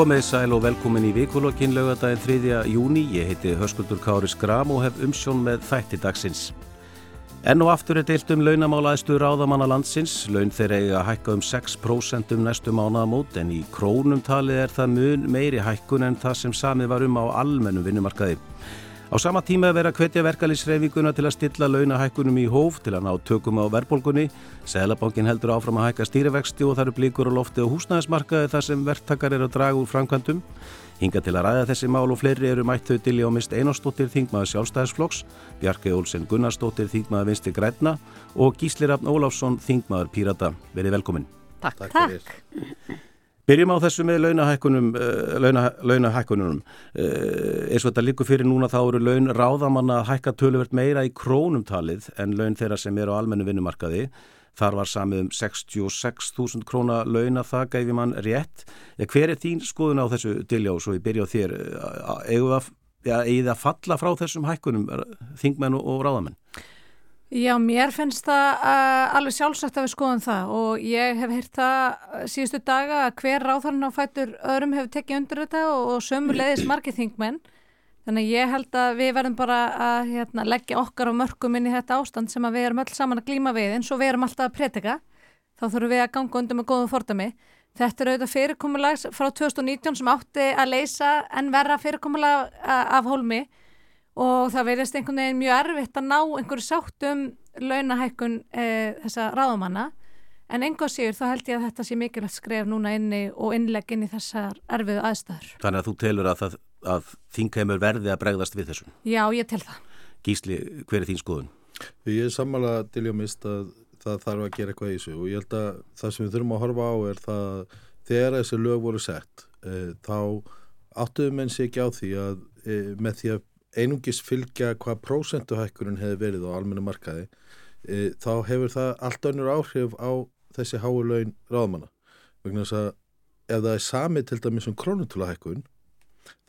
Komið sæl og velkomin í vikulokkin lögadaginn 3. júni. Ég heiti Hörskuldur Kári Skram og hef umsjón með þætti dagsins. Enn og aftur er deilt um launamálaðistu ráðamanna landsins. Laun þeir eiga að hækka um 6% um næstu mánaðamót en í krónum talið er það mun meiri hækkun en það sem samið var um á almennum vinnumarkaði. Á sama tíma vera hvetja verkalýsreifinguna til að stilla launahækkunum í hóf til að ná tökum á verðbólgunni. Sælabankin heldur áfram að hækka stýrivexti og það eru blíkur á lofti og húsnæðismarkaði þar sem verktakar eru að draga úr framkvæmdum. Hinga til að ræða þessi mál og fleiri eru mætt þau til í ámist Einarstóttir Þingmaður sjálfstæðisflokks, Bjarki Olsen Gunnarsdóttir Þingmaður vinsti græna og Gísli Rafn Óláfsson Þingmaður Pírata. Verið velkomin. Takk. Takk. Byrjum á þessu með launahækkunum, uh, launa, launahækkunum. Uh, eins og þetta líkur fyrir núna þá eru laun ráðamanna að hækka töluvert meira í krónumtalið en laun þeirra sem eru á almennu vinnumarkaði. Þar var samið um 66.000 króna launa það gæfi mann rétt. Ja, hver er þín skoðun á þessu diljá svo ég byrja á þér? Eða ja, að falla frá þessum hækkunum þingmenn og, og ráðamenn? Já, mér finnst það uh, alveg sjálfsagt að við skoðum það og ég hef heyrt það síðustu daga að hver ráðarinn á fætur öðrum hefur tekið undir þetta og, og sömu leiðis margir þingmenn. Þannig að ég held að við verðum bara að hérna, leggja okkar á mörgum inn í þetta ástand sem við erum öll saman að glíma við eins og við erum alltaf að predika. Þá þurfum við að ganga undir með góðum fordami. Þetta er auðvitað fyrirkomulag frá 2019 sem átti að leysa en verra fyrirkomulag uh, af hólmi og það verðist einhvern veginn mjög erfitt að ná einhverju sátt um launahækkun e, þessa ráðamanna en einhvað séur þá held ég að þetta sé mikilvægt skref núna inni og innlegg inn í þessar erfiðu aðstæður. Þannig að þú telur að, að, að þingheimur verði að bregðast við þessum? Já, ég tel það. Gísli, hver er þín skoðun? Ég er sammála til ég að mista að það þarf að gera eitthvað í þessu og ég held að það sem við þurfum að horfa á er það þegar þessi lög voru sett e, þá áttuðum enn sér ekki á því að e, með því að einungis fylgja hvað prósentuhækkurinn hefur verið á almennu markaði e, þá hefur það allt önnur áhrif á þessi háu laun ráðmanna vegna þess að ef það er sami til dæmis um krónutúlahækkun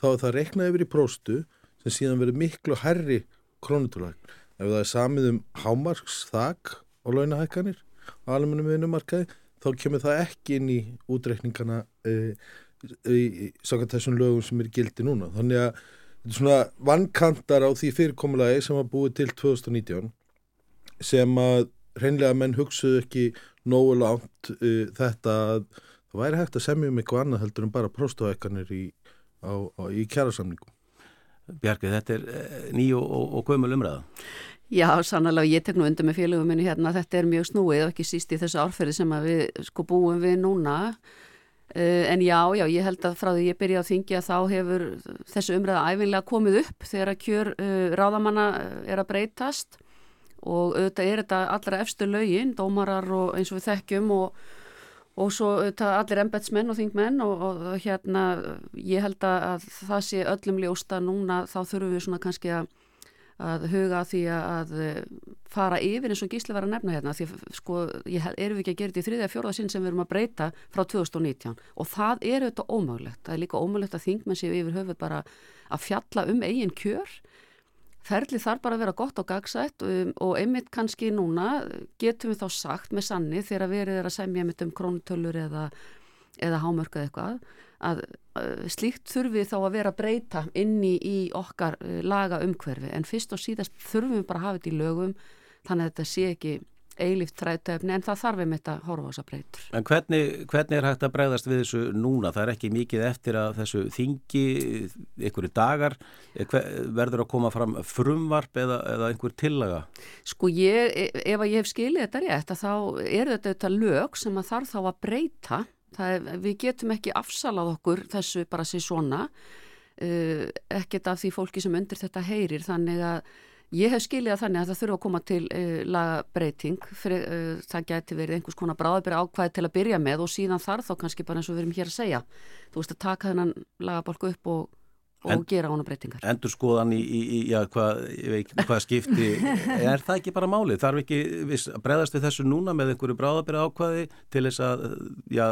þá er það reiknað yfir í próstu sem síðan verður miklu herri krónutúlahækkun ef það er samið um hámarks þak og launahækkanir á almennu vinnumarkaði þá kemur það ekki inn í útreikningana e, í, í sakant þessum lögum sem er gildi núna. Þannig að svona vannkantar á því fyrirkomulagi sem var búið til 2019 sem að reynlega menn hugsuðu ekki nógu langt uh, þetta að það væri hægt að semja um eitthvað annað heldur en bara próstóækkanir í, í kjærasamningum. Bjarki, þetta er uh, nýju og, og gömul umræða. Já, sannlega, ég tek nú undir með félögum minni hérna, þetta er mjög snúið og ekki síst í þessu árferði sem við sko búum við núna en já, já, ég held að frá því ég byrja á þingi að þá hefur þessu umræða æfinlega komið upp þegar að kjör uh, ráðamanna eh, er að breytast. Og auðvitað er þetta allra efstu lögin, dómarar og eins og við þekkjum og, og svo auðvitað allir embetsmenn og þingmenn og, og, og hérna ég held að það sé öllum ljósta núna þá þurfum við svona kannski að að huga því að fara yfir eins og gísli var að nefna hérna því sko, erum við ekki að gera þetta í þriðja fjórða sinn sem við erum að breyta frá 2019 og það er auðvitað ómögulegt. Það er líka ómögulegt að þingmenn séu yfir höfuð bara að fjalla um eigin kjör. Ferli þarf bara að vera gott og gagsætt um, og einmitt kannski núna getum við þá sagt með sanni þegar við erum að semja mitt um krónutölur eða, eða hámörku eða eitthvað að slíkt þurfi þá að vera að breyta inni í okkar eh, laga umhverfi en fyrst og síðast þurfum við bara að hafa þetta í lögum þannig að þetta sé ekki eilift trætöfni en það þarf með þetta horfa á þessa breytur. En hvernig, hvernig er hægt að breyðast við þessu núna? Það er ekki mikið eftir að þessu þingi einhverju dagar verður að koma fram frumvarp eða, eða einhver tillaga? Sko ég, e, ef að ég hef skilið þetta rétt þá er þetta, þetta lög sem að þarf þá að breyta er, við getum ekki afsalað okkur þessu bara sér svona. Uh, ekkert af því fólki sem undir þetta heyrir þannig að ég hef skiljað þannig að það þurfa að koma til uh, lagabreiting fyrir, uh, það geti verið einhvers konar bráðabýra ákvæði til að byrja með og síðan þar þá kannski bara eins og við erum hér að segja. Þú veist að taka þennan lagabálku upp og og en, gera ána breytingar. Endur skoðan í, í, í hvað, hvað skipti, er það ekki bara málið? Þarf ekki viss, bregðast við þessu núna með einhverju bráðabyrja ákvaði til þess að já,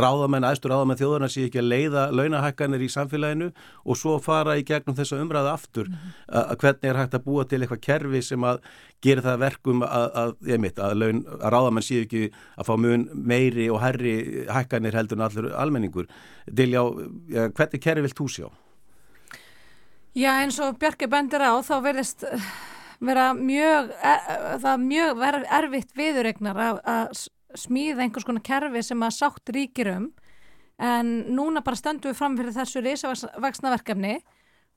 ráðamenn, æstur ráðamenn þjóðarna sé ekki að leiða launahækkanir í samfélaginu og svo fara í gegnum þessa umræða aftur mm að hvernig er hægt að búa til eitthvað kerfi sem að gera það verkum að, að, mitt, að, laun, að ráðamenn sé ekki að fá mun meiri og herri hækkanir heldur en allur almenningur. Dilja, hvernig kerfi vilt þú sjá? Já eins og Bjarki bendir á þá verðist eh, vera mjög, er, það mjög verið erfitt viðurregnar að smíða einhvers konar kerfi sem að sátt ríkir um en núna bara stöndum við fram fyrir þessu risavaksnaverkefni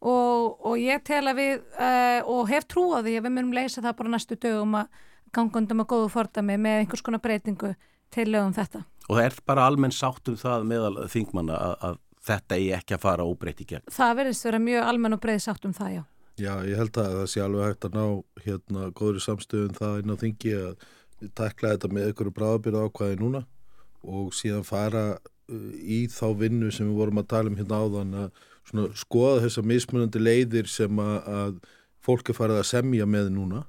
og, og ég tel að við uh, og hef trú á því að við munum leysa það bara næstu dögum að gangundum að góðu fordami með einhvers konar breytingu til lögum þetta. Og það er bara almenn sátt um það meðal þingmanna að, að þetta er ekki að fara óbreytt í gegn. Það verðist vera mjög almenn og breyð sátt um það, já. Já, ég held að það sé alveg hægt að ná hérna góður samstöðun það inn á þingi að takla þetta með ykkur bráðabyrða ákvæði núna og síðan fara uh, í þá vinnu sem við vorum að tala um hérna áðan að skoða þessar mismunandi leiðir sem að, að fólk er farið að semja með núna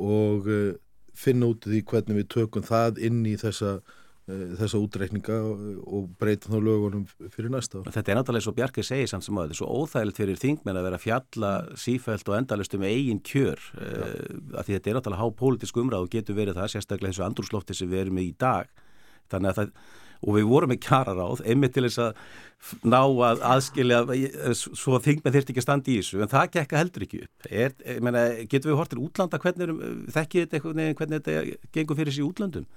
og uh, finna út í því hvernig við tökum það inn í þessa þessa útreikninga og breyta þá lögunum fyrir næsta ár. Þetta er náttúrulega svo Bjarki segir samt sem að þetta er svo óþægilegt fyrir þingmenn að vera fjalla sífælt og endalust um eigin kjör uh, að því þetta er náttúrulega há pólitísk umræð og getur verið það sérstaklega eins og andrúslófti sem við erum með í dag. Þannig að það og við vorum með kjara ráð einmitt til þess að ná að aðskilja svo að þingmenn þurft ekki að standa í þessu en það gekka heldur ekki upp. Er, meina, getur við hortir útlanda hvernig þekkið þetta eitthvað, hvernig þetta gengur fyrir þessi útlandum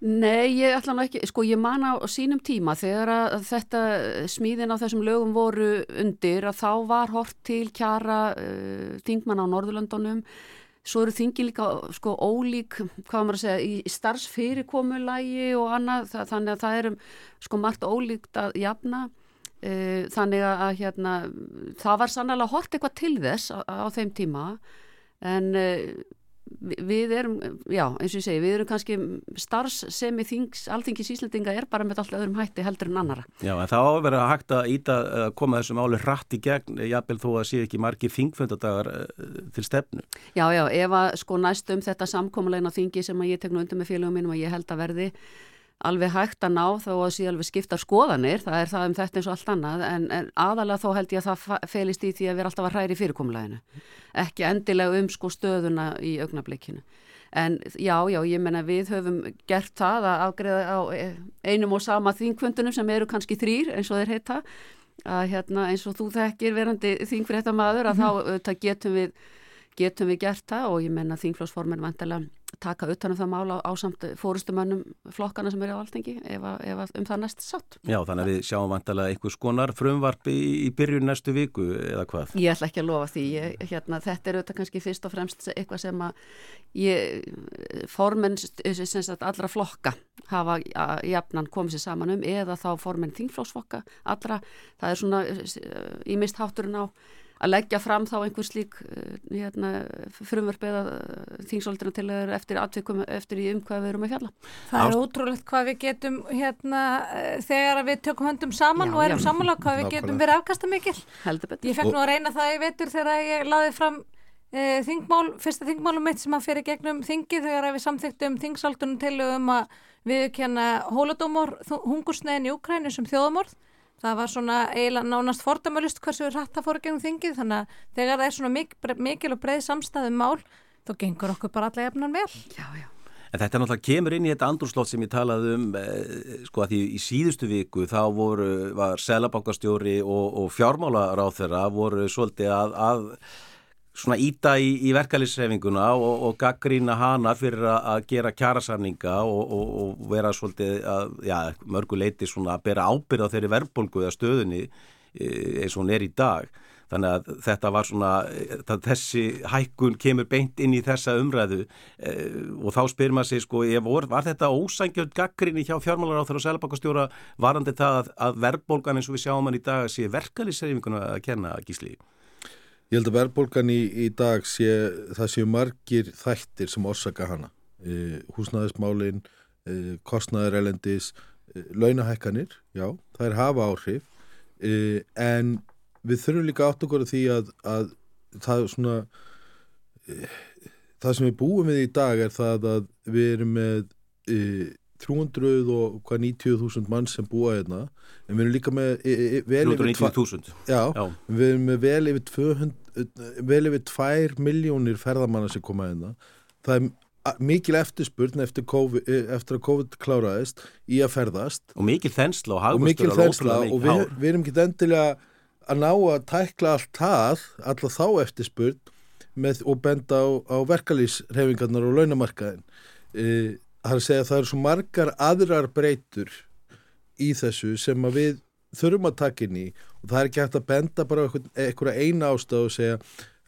Nei, ég ætla nú ekki, sko ég man á sínum tíma þegar þetta smíðin á þessum lögum voru undir að þá var hort til kjara uh, þingmann á Norðurlandunum svo eru þingi líka sko ólík, hvað maður að segja, í starfsfyrirkomulægi og annað, það, þannig að það eru sko margt ólíkt að jafna. Uh, þannig að hérna það var sannlega hort eitthvað til þess á, á þeim tíma. En uh, við erum, já, eins og ég segi, við erum kannski starfsemi þings, alþingis Íslandinga er bara með allt öðrum hætti heldur en annara. Já, en það áverður að hægt að íta að koma þessum áli hratt í gegn, jábel þó að sé ekki margir þingfundadagar eh, til stefnu. Já, já, ef að sko næst um þetta samkómulegna þingi sem að ég tekna undir með félagum mínum og ég held að verði alveg hægt að ná þó að síðan alveg skipta skoðanir, það er það um þetta eins og allt annað en, en aðalega þó held ég að það felist í því að við erum alltaf að hræri fyrirkomleginu ekki endilega um sko stöðuna í augnablikinu en já, já, ég menna við höfum gert það að afgreða á einum og sama þingfundunum sem eru kannski þrýr eins og þeir heita að hérna eins og þú þekkir verandi þingfrétta maður að mm -hmm. þá getum við getum við gert það og ég menna þingflósformin vantilega taka utanum það mála á samt fórustumönnum flokkana sem eru á alþengi ef, ef um það næst satt. Já, þannig að við sjáum vantilega einhvers konar frumvarp í, í byrjun næstu viku eða hvað? Ég ætla ekki að lofa því. Ég, hérna, þetta er auðvitað kannski fyrst og fremst eitthvað sem að ég, formen allra flokka hafa jafnan komið sér saman um eða þá formen þingflóksflokka allra. Það er svona í mist hátturinn á að leggja fram þá einhver slík eh, hérna, frumverf eða þingsóldina til að eftir atvikum eftir í um hvað við erum að fjalla. Það er ótrúlegt hvað við getum hérna þegar við tökum höndum saman já, og erum samanlátt hvað við getum verið afkasta mikil. Heldur betur. Ég fekk nú að reyna það í vetur þegar ég laði fram e, þingmál, fyrsta þingmálum mitt sem að fyrir gegnum þingi þegar við samþyktum þingsóldunum til um að við kenna hóladómor hungursneiðin í Ukrænu sem þjóðamorð það var svona eiginlega nánast fordamölist hversu rætt það fóru gengum þingið þannig að þegar það er svona mikil, mikil og breið samstæðum mál þá gengur okkur bara alla efnan vel. Já, já. En þetta er náttúrulega kemur inn í þetta andurslót sem ég talaði um eh, sko að því í síðustu viku þá voru, var selabankastjóri og, og fjármálaráð þeirra voru svolítið að, að svona íta í, í verkefliðsrefinguna og, og gaggrína hana fyrir að gera kjærasamninga og, og, og vera svolítið að, já, mörguleiti svona að bera ábyrð á þeirri verðbólgu eða stöðunni e, eins og hún er í dag. Þannig að þetta var svona, þessi hækkun kemur beint inn í þessa umræðu e, og þá spyrir maður sig sko, vor, var þetta ósangjöld gaggrinni hjá fjármálar á þeirra og selbakastjóra varandi það að, að verðbólgan eins og við sjáum hann í dag sé verkefliðsrefinguna að kenna gísliði? Ég held að verðbólgan í, í dag sé, það séu margir þættir sem orsaka hana. E, húsnæðismálin, e, kostnæðar elendis, e, launahækkanir, já, það er hafa áhrif, e, en við þurfum líka átt okkur að því að, að það svona e, það sem við búum við í dag er það að við erum með e, 300 og hvað 90.000 mann sem búa hérna. En við erum líka með e, e, vel yfir 390.000 Já, við erum með vel yfir 200, vel yfir 2 miljónir ferðamanna sem koma hérna. Það er mikil eftirspurn eftir, COVID, e, eftir að COVID kláraðist í að ferðast. Og mikil þensla og hagvöxtur og þensla og við, við erum ekki endilega að ná að tækla allt það alltaf þá eftirspurn með, og benda á, á verkalýsrefingarnar og launamarkaðin e, það er að segja að það eru svo margar aðrar breytur í þessu sem að við þurfum að taka inn í og það er ekki hægt að benda bara eitthvað eina ástað og segja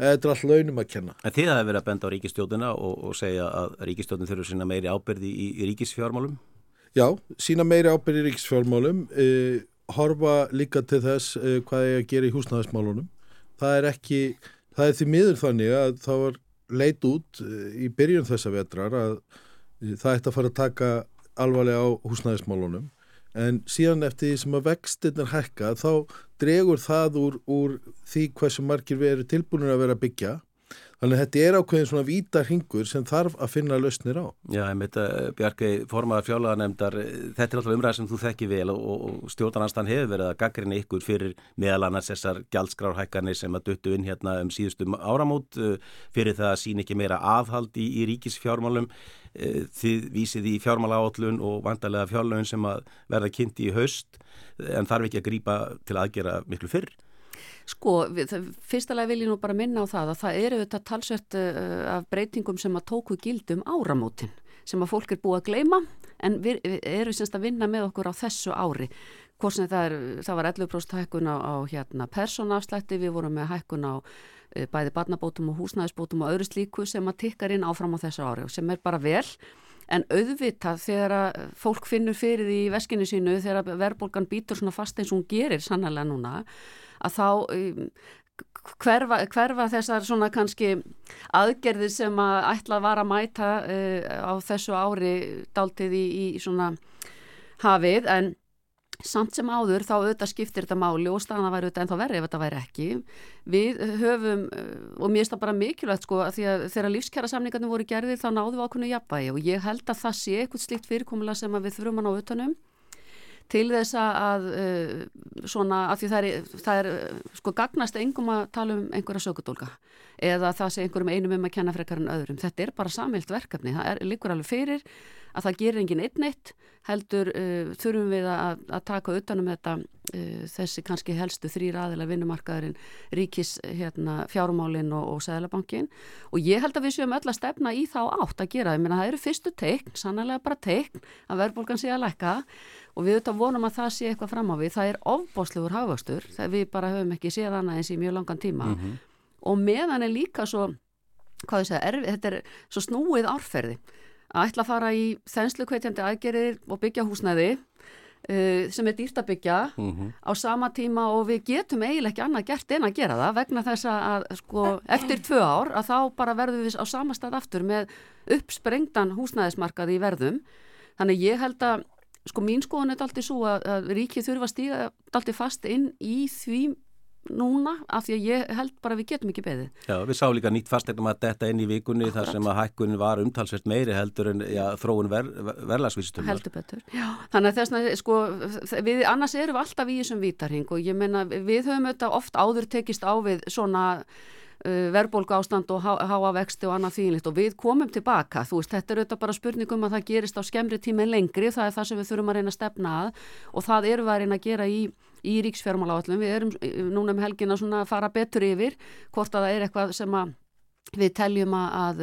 þetta er allt launum að kenna. En þið hafa verið að benda á ríkistjóðina og, og segja að ríkistjóðin þurfur sína meiri ábyrði í, í ríkisfjármálum? Já, sína meiri ábyrði í ríkisfjármálum eh, horfa líka til þess eh, hvað er að gera í húsnæðismálunum það er ekki, það er því miður þannig að það var leit út eh, í byrjun þessa vetrar að eh, það ætti að fara að taka alvarlega á húsnæðismálunum. En síðan eftir því sem að vextinnar hækka þá dregur það úr, úr því hversu margir við erum tilbúinir að vera að byggja Þannig að þetta er ákveðin svona vítar hingur sem þarf að finna lausnir á. Já, ég meit að Bjarkei formaðar fjálagarnemdar, þetta er alltaf umræð sem þú þekki vel og, og stjórnarnanstan hefur verið að gaggrina ykkur fyrir meðal annars þessar gjaldskrárhækkanir sem að duttu inn hérna um síðustum áramót uh, fyrir það að sín ekki meira aðhald í, í ríkisfjármálum. Þið vísið í fjármálaállun og vandarlega fjárlögin sem að verða kynnti í haust en þarf ekki að grýpa til aðgera miklu fyrr. Sko, fyrstulega vil ég nú bara minna á það að það eru þetta talsvert uh, af breytingum sem að tóku gildum áramótin sem að fólk er búið að gleima en við, við eru semst að vinna með okkur á þessu ári. Hvorsin það, er, það var 11% hækkun á, á hérna, persónafslætti, við vorum með hækkun á uh, bæði barnabótum og húsnæðisbótum og öðru slíku sem að tikkar inn áfram á þessu ári og sem er bara vel. En auðvitað þegar að fólk finnur fyrir því í veskinu sínu þegar verðbólgan býtur svona fast eins og hún gerir sannlega núna að þá um, hverfa, hverfa þessar svona kannski aðgerði sem að ætla að vara að mæta uh, á þessu ári dáltið í, í svona hafið. En samt sem áður þá auðvitað skiptir þetta máli og staðan væri auðvitað en þá verði ef þetta væri ekki. Við höfum og mér finnst það bara mikilvægt sko að því að þegar lífskjara samningarnir voru gerðir þá náðu við ákveðinu jafnvægi og ég held að það sé eitthvað slikt fyrirkomulega sem við þurfum að ná utanum til þess að uh, svona, af því það er, það er sko gagnast engum að tala um einhverja sökudólka eða það sé einhverjum einum um að kenna frekar en öðrum. Þetta er bara samilt verkefni, það er líkur alveg fyrir að það gerir engin einn eitt heldur uh, þurfum við að, að taka utanum þetta uh, þessi kannski helstu þrýr aðila vinnumarkaðurinn ríkis hérna, fjármálinn og, og seglabankin og ég held að við séum öll að stefna í þá átt að gera, ég meina það eru fyrstu teikn, sannlega bara teikn að verðbólgan sé að lækka. Og við auðvitað vonum að það sé eitthvað fram á við, það er ofbáslegur hafastur, það við bara höfum ekki séð annað eins í mjög langan tíma. Mm -hmm. Og meðan er líka svo, hvað ég segja, er, þetta er svo snúið árferði að ætla að fara í þenslu kveitjandi aðgerir og byggja húsnæði uh, sem er dýrt að byggja mm -hmm. á sama tíma og við getum eiginlega ekki annað gert en að gera það vegna þess að sko, eftir tvö ár að þá bara verðum við á sama stað aftur með uppsprengtan húsnæðismarkaði í verðum þannig ég held að sko mín skoðan er alltaf svo að, að ríkið þurfa að stíga alltaf fast inn í því núna af því að ég held bara við getum ekki beðið. Já, við sáum líka nýtt fastegnum að detta inn í vikunni Akkurat. þar sem að hækkunin var umtalsvert meiri heldur en já, þróun ver, verðlagsvístum. Heldur betur, já. Þannig að þess að sko, við, annars erum við alltaf í þessum vítarhing og ég menna við höfum auðvitað oft áður tekist á við svona uh, verðbólgu ástand og há, háa vexti og annað þýnlitt og við komum tilbaka, þú veist, þetta er auðvitað bara spurningum að það gerist á skemmri tíma en lengri, það er það sem við þurfum að reyna að stefna að og það eru við að reyna að gera í í ríksfjármáláallum. Við erum núna um helgin að fara betur yfir hvort að það er eitthvað sem við teljum að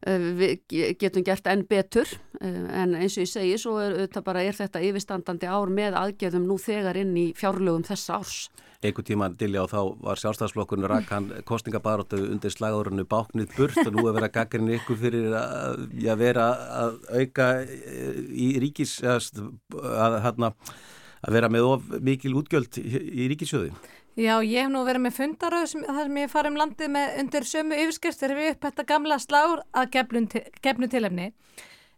við getum gert enn betur en eins og ég segi svo er, bara, er þetta yfirstandandi ár með aðgeðum nú þegar inn í fjárlögum þessa árs. Einhvern tíman dilja og þá var sjálfstæðsflokkurinn rakkan kostningabaróttu undir slagðurinu báknið burt og nú er verið að gaggarinn ykkur fyrir að, að vera að auka í ríkis að, að, að að vera með of mikil útgjöld í ríkisjöðu? Já, ég hef nú verið með fundaröð sem, þar sem ég farið um landið með undir sömu yfirskerstir við upp þetta gamla slár að gefnu tilefni.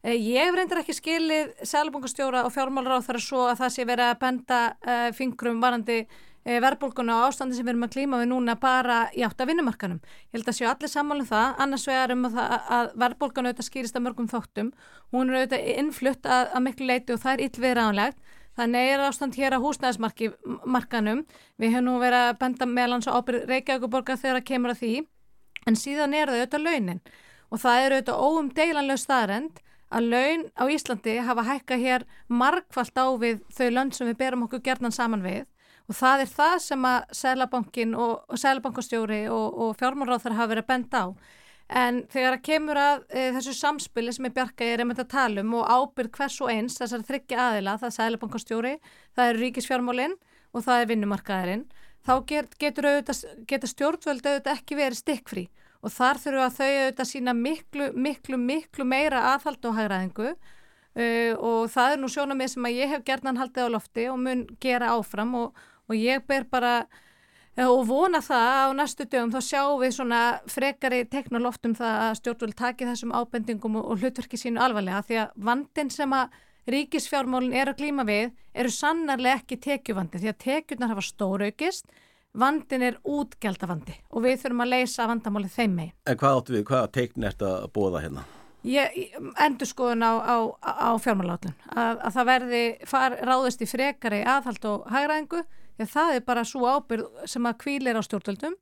Eh, ég reyndir ekki skilið sælubungastjóra og fjármálur á þar svo að það sé verið að benda uh, fingrum varandi e, verðbólkuna og ástandi sem við erum að klíma við núna bara í átt af vinnumarkanum. Ég held að séu allir sammálum það, annars vegar um að, að verðbólkana auðvitað skýrist að mörgum þóttum, hún er auðvitað innflutt að, að miklu leiti og það er illviðránlegt, þannig er ástand hér á húsnæðismarkanum, við höfum nú verið að benda meðlans á ábyrð Reykjavíkuborga þegar það kemur að því, en síðan er það auðvitað launin. Og það er auðvitað óumdeilanlega staðrend að laun á Íslandi hafa hækka hér margfalt á við þau lönd sem við berum okkur gerðnan saman við. Og það er það sem að Sælabankin og, og Sælabankastjóri og, og fjármálráð þar hafa verið að benda á. En þegar að kemur að e, þessu samspili sem ég bjarga ég er einmitt að tala um og ábyrð hvers og eins þessar þryggja aðila, það er Sælabankastjóri, það er ríkisfjármálinn og það er vinnumarkaðarinn, þá get, getur stjórnvöld auðvitað ekki verið stikkfrí. Og þar þurfum að þau auðvitað sína miklu, miklu, miklu meira aðhald og hægraðingu uh, og það er nú sjónamið sem að ég hef gerðan haldið á lofti og mun gera áfram og, og ég ber bara og vona það á næstu dögum þá sjáum við svona frekari teknoloftum það að stjórnvöld taki þessum ábendingum og, hlutverki sínu alvarlega því að vandin sem að ríkisfjármálinn er að klíma við eru sannarlega ekki tekjuvandi því að tekjurnar hafa stóraukist vandin er útgjaldavandi og við þurfum að leysa vandamálið þeim með. En hvað áttu við, hvaða teikn ert að bóða hérna? Ég endur skoðun á, á, á fjármálátlun að, að það verði far, ráðist í frekari aðhald og hægræðingu að það er bara svo ábyrð sem að kvílir á stjórnvöldum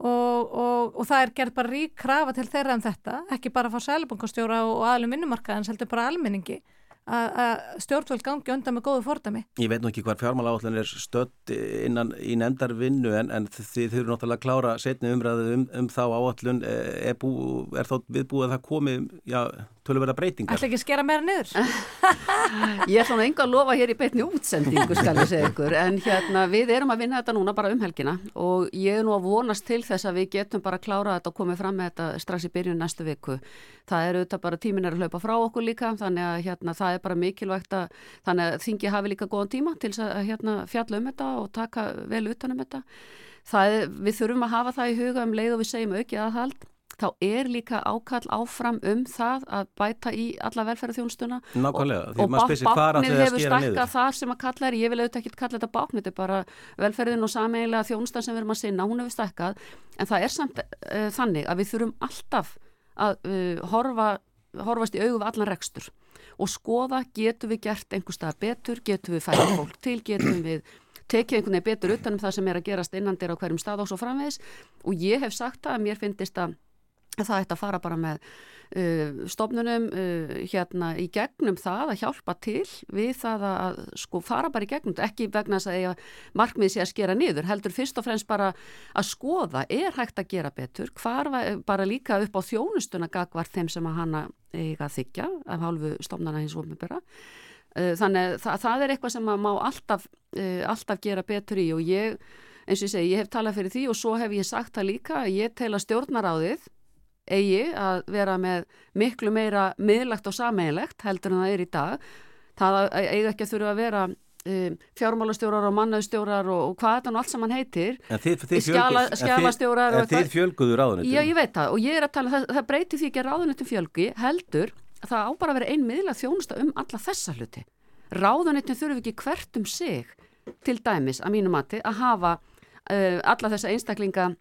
og, og, og það er gerð bara rík krafa til þeirra en um þetta, ekki bara að fá sælbankastjóra og, og aðlum vinnumarkaðins heldur bara almenningi að stjórnvöld gangi undan með góðu fordami. Ég veit nú ekki hvað fjármáláallin er stött innan í nefndar vinnu en, en þið þurfum náttúrulega að klára setni umræðu um, um þá áallun er, bú, er þá viðbúið að það komi já, tölurverða breytingar. Ætla ekki að skera meira niður? ég ætla nú enga að lofa hér í beitni útsendingu skal ég segja ykkur en hérna við erum að vinna þetta núna bara um helgina og ég er nú að vonast til þess að við getum bara að klára þetta og komið fram með þetta strax í byrjun næstu viku. Það eru þetta bara tímin er að hlaupa frá okkur líka þannig að hérna það er bara mikilvægt að þannig að þingi hafi líka góðan tíma til að hérna fjalla um þetta og taka vel utan um þetta. Er, við þurfum að hafa það í huga um leið og við segjum aukið aðhald þá er líka ákall áfram um það að bæta í alla velferðarþjónstuna Nákvæmlega, og, og báknið hefur stakkað það sem að kalla er, ég vil auðvitað ekki kalla þetta báknið, þetta er bara velferðin og sameiginlega þjónustan sem við erum að sinna, hún hefur stakkað en það er samt uh, þannig að við þurfum alltaf að uh, horfa, horfast í augu við allan rekstur og skoða getur við gert einhver stað betur, getur við færa fólk til, getur við tekið einhvern veginn betur utanum það sem er að gerast innan þér á hverjum stað og svo framvegis. Og ég hef sagt að mér finnist að það ætti að fara bara með uh, stofnunum uh, hérna í gegnum það að hjálpa til við það að sko fara bara í gegnum ekki vegna þess að ég markmið sé að skera niður, heldur fyrst og fremst bara að skoða, er hægt að gera betur? Hvar bara líka upp á þjónustuna gagvar þeim sem að hanna eiga að þykja af hálfu stofnana hins ofnbjörra uh, þannig það, það er eitthvað sem að má alltaf, uh, alltaf gera betur í og ég eins og ég segi, ég hef talað fyrir því og svo hef ég sagt það líka ég tel að stjórnaráðið eigi að vera með miklu meira miðlagt og sameinlegt heldur en það er í dag. Það eigi ekki að þurfa að vera um, fjármálastjórar og mannaustjórar og, og hvað þetta nú allt saman heitir. En þið, þið Skjala, skjálastjórar. En þið fjölguðu ráðunitum. Já, ég veit það og ég er að tala, það, það breyti því ekki að ráðunitum fjölgi heldur að það á bara að vera ein miðlagt þjónusta um alla þessa hluti. Ráðunitum þurfu ekki hvert um sig til dæmis að mínu mati að hafa uh, alla þessa einstaklinga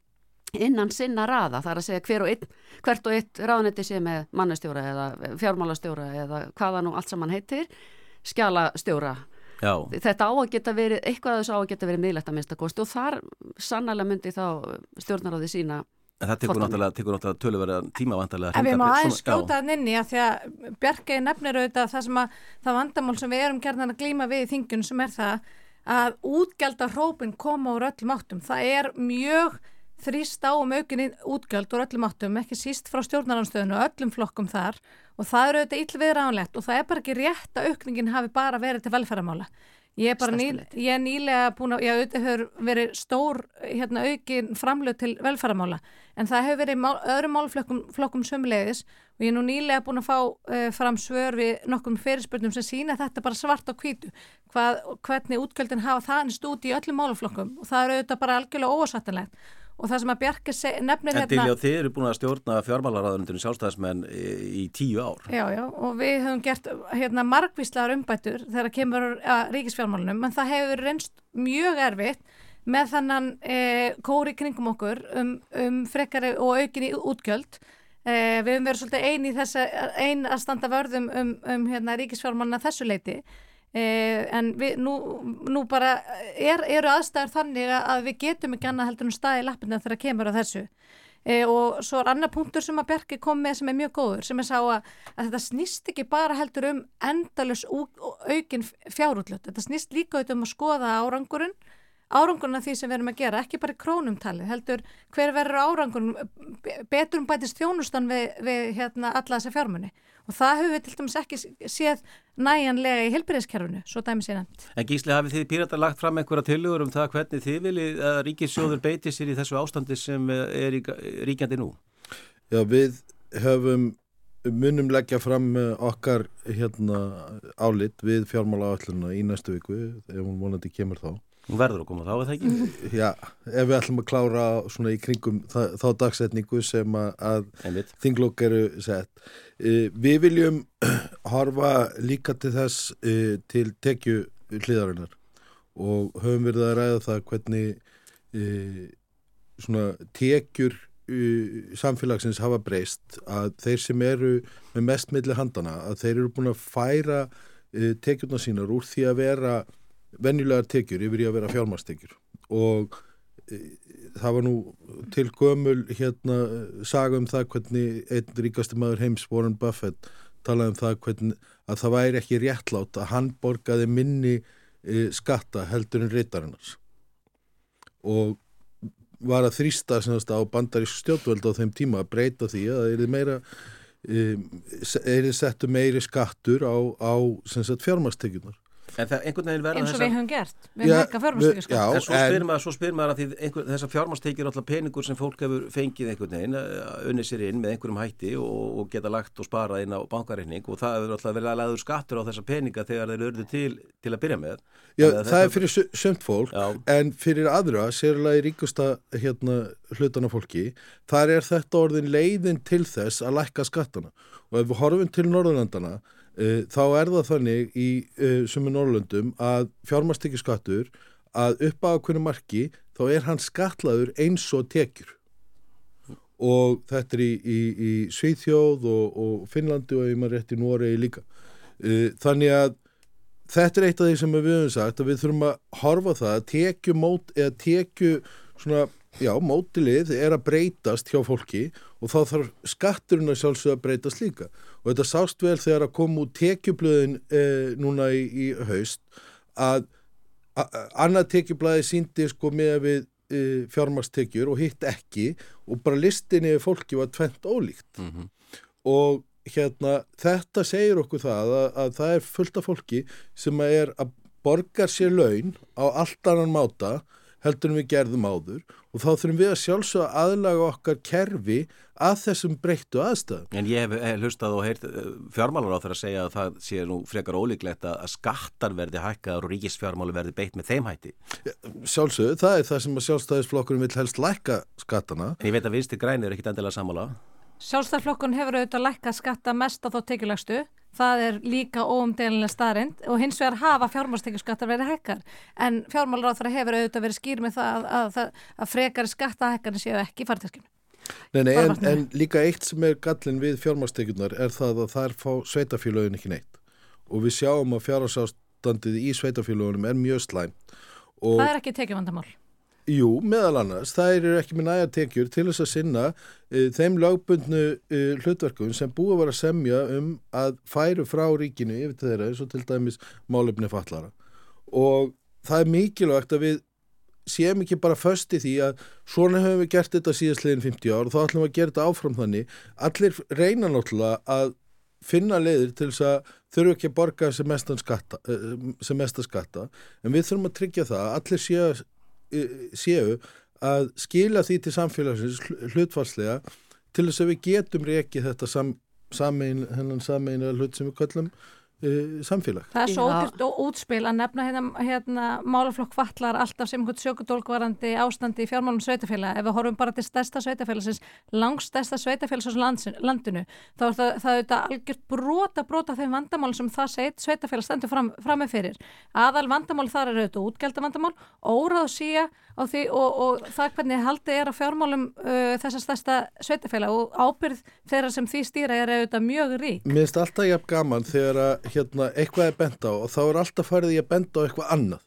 innan sinna raða, það er að segja hver og einn, hvert og eitt ráðnetti sé með mannastjóra eða fjármálastjóra eða hvaða nú allt saman heitir, skjálastjóra. Já. Þetta á að geta verið, eitthvað að þessu á að geta verið miðlægt að minnstakosti og þar sannlega myndi þá stjórnaráði sína En það tekur náttúrulega, tekur náttúrulega töluverða tímavantarlega. En við má aðeins skjóta þann inni að því að Bjarkei nefnir auðvitað það sem að það vandamál sem við erum gerðan að glíma við í þingun sem er það að útgjaldar hrópin koma úr öllum áttum. Það er mjög þrýst á um aukinni útgjöld og öllum áttum, ekki síst frá stjórnarhanstöðinu og öllum flokkum þar. Og það eru auðvitað illviðránlegt og það er bara ekki rétt að aukningin hafi bara verið til velferðamála. Ég er bara ný, ég er nýlega búin að, já auðvitað hefur verið stór hérna, aukin framlöð til velferðamála en það hefur verið mál, öðrum málflokkum sömulegis og ég er nú nýlega búin að fá uh, fram svör við nokkum fyrirspurnum sem sína þetta bara svart á kvítu hvað, hvernig útgjöldin hafa það stúti í öllum málflokkum og það eru auðvitað bara algjörlega ósattanlegt og það sem að Bjarki nefnir hérna... En til já, þið eru búin að stjórna fjármálaráðunundinu sjálfstæðismenn í, tíu ár. Já, já, og við höfum gert hérna margvíslar umbætur þegar kemur að ríkisfjármálunum, en það hefur reynst mjög erfitt með þannan e, kóri kringum okkur um, um frekari og aukinni útgjöld e, við höfum verið svolítið eini ein að standa vörðum um, um hérna, ríkisfjármanna þessu leiti e, en við, nú, nú bara er, eru aðstæður þannig að við getum ekki annað heldur um staði í lappina þegar kemur á þessu. E, og svo er annar punktur sem að Bjarki kom með sem er mjög góður sem er sá að, að þetta snýst ekki bara heldur um endalus aukin fjárútlut, þetta snýst líka um að skoða árangurinn árangurinn af því sem við erum að gera, ekki bara krónumtali heldur hver verður árangurinn betur um bætist þjónustan við, við hérna, alla þessa fjármunni og það höfum við til dæmis ekki séð næjanlega í helbriðskerfunu, svo dæmis ég nefnt. En Gísli, hafið þið pírata lagt fram einhverja tilugur um það hvernig þið viljið að ríkissjóður beiti sér í þessu ástandi sem er ríkjandi nú? Já, við höfum munum leggja fram okkar hérna álit við fjármála áalluna í næstu viku, ef hún vonandi kemur þá. Hún verður að koma þá, er það ekki? Já, ef við ætlum að klára svona í kringum það, þá dagsetningu sem að, þinglokk eru sett. Uh, við viljum horfa líka til þess uh, til tekju hliðarinnar og höfum verið að ræða það hvernig uh, svona tekjur samfélagsins hafa breyst að þeir sem eru með mest milli handana að þeir eru búin að færa tekjurna sínar úr því að vera venjulegar tekjur yfir í að vera fjármastekjur og e, það var nú til gömul hérna saga um það hvernig einn ríkasti maður heims Warren Buffett talaði um það hvernig að það væri ekki réttlátt að hann borgaði minni e, skatta heldur en reytarinnars og var að þrýsta semast, á bandarísk stjórnvöld á þeim tíma að breyta því að það er meira e, er settu meiri skattur á, á fjármastekjunar En það einhvern veginn verða eins og við höfum gert, við höfum ekki fjármastekjurskatt En svo spyrir maður, svo spyrir maður að því einhver, þessar fjármastekjur er alltaf peningur sem fólk hefur fengið einhvern veginn, eh, unnið sér inn með einhverjum hætti og, og geta lagt og sparað inn á bankareikning og það hefur alltaf verið að laður skattur á þessa peninga þegar þeir eru til, til að byrja með. Já, það er fyrir sömt fólk já. en fyrir aðra, sérlega í ríkusta hérna, hlutana fólki þar er þetta orðin leiðin til þess að lækka skattana. Og ef við horfum til Norðurlandana þá er það þannig í uh, sumur Norrlöndum að fjármastekjaskattur að upp á hvernig marki þá er hann skatlaður eins og tekjur. Og þetta er í, í, í Svíþjóð og, og Finnlandi og ég maður rétt í Noregi líka. Uh, þannig að þetta er eitt af því sem við höfum sagt að við þurfum að horfa það að tekju mót eða tekju svona já, mótilið er að breytast hjá fólki og þá þarf skatturinn að sjálfsögða að breytast líka og þetta sást vel þegar að koma út tekjublöðin eh, núna í, í haust að annað tekjublaði síndi sko með við e, fjármarstekjur og hitt ekki og bara listinni fólki var tvent ólíkt mm -hmm. og hérna þetta segir okkur það að, að það er fullt af fólki sem að er að borgar sér laun á allt annan máta heldur en við gerðum áður og þá þurfum við að sjálfsögja aðlaga okkar kerfi að þessum breyttu aðstæðum. En ég hef, hef hlustað og heyrt eh, fjármálur á þeirra að segja að það sé nú frekar ólíklegt að skattar verði hækkaður og ríkisfjármálu verði beitt með þeim hætti. Sjálfsögðu, það er það sem að sjálfstæðisflokkurinn vil helst lækka skattana. En ég veit að vinstir grænir er ekkit endilega sammála. Sjálfstæðisflokkurinn hefur auðvitað lækka skatta mest á þó tekjulegstu það er líka óumdelilega staðrind og hins vegar hafa fjármálstekjuskattar verið hekkar en fjármálaráþara hefur auðvitað verið skýr með það að, að, að frekari skattahekkarnir séu ekki í farteskinu. Nei, nei, en, en líka eitt sem er gallin við fjármálstekjunar er það að það er fá sveitafélagin ekki neitt og við sjáum að fjárhásástandið í sveitafélagunum er mjög slæmt. Það er ekki tekjavandamál. Jú, meðal annars, það eru ekki með næja tekjur til þess að sinna uh, þeim lögbundnu uh, hlutverkum sem búið að vera að semja um að færu frá ríkinu yfir til þeirra eins og til dæmis málefni fallara og það er mikilvægt að við séum ekki bara först í því að svona höfum við gert þetta síðastlegin 50 ár og þá ætlum við að gera þetta áfram þannig. Allir reyna náttúrulega að finna leiðir til þess að þurfu ekki að borga sem mestan skatta, uh, sem mestan skatta. En við þurfum að tryggja það að allir séu séu að skila því til samfélagsins hlutfarslega til þess að við getum reikið þetta sam, samein, hennan sameina hlut sem við kallum uh, samfélag. Það er svo og útspil að nefna hérna, hérna málaflokk vatlar alltaf sem einhvern sjökudólkvarandi ástandi í fjármálum sveitafélag. Ef við horfum bara til stærsta sveitafélagsins, langstærsta sveitafélagsins landinu, þá er það, það er algjört brota brota þeim vandamál sem það seit sveitafélag stendur fram, fram með fyrir. Aðal vandamál þar er auðvitað útgjaldavandamál, óráð síja á því og, og það hvernig haldið er á fjármálum uh, þessar stærsta sveitafélag og ábyrð þeirra sem því stýra er auðvitað mjög rík. Mér finnst alltaf jafn gaman þegar að hérna, eitthvað er bent á og þá er alltaf farið í að benda á eitthvað annað.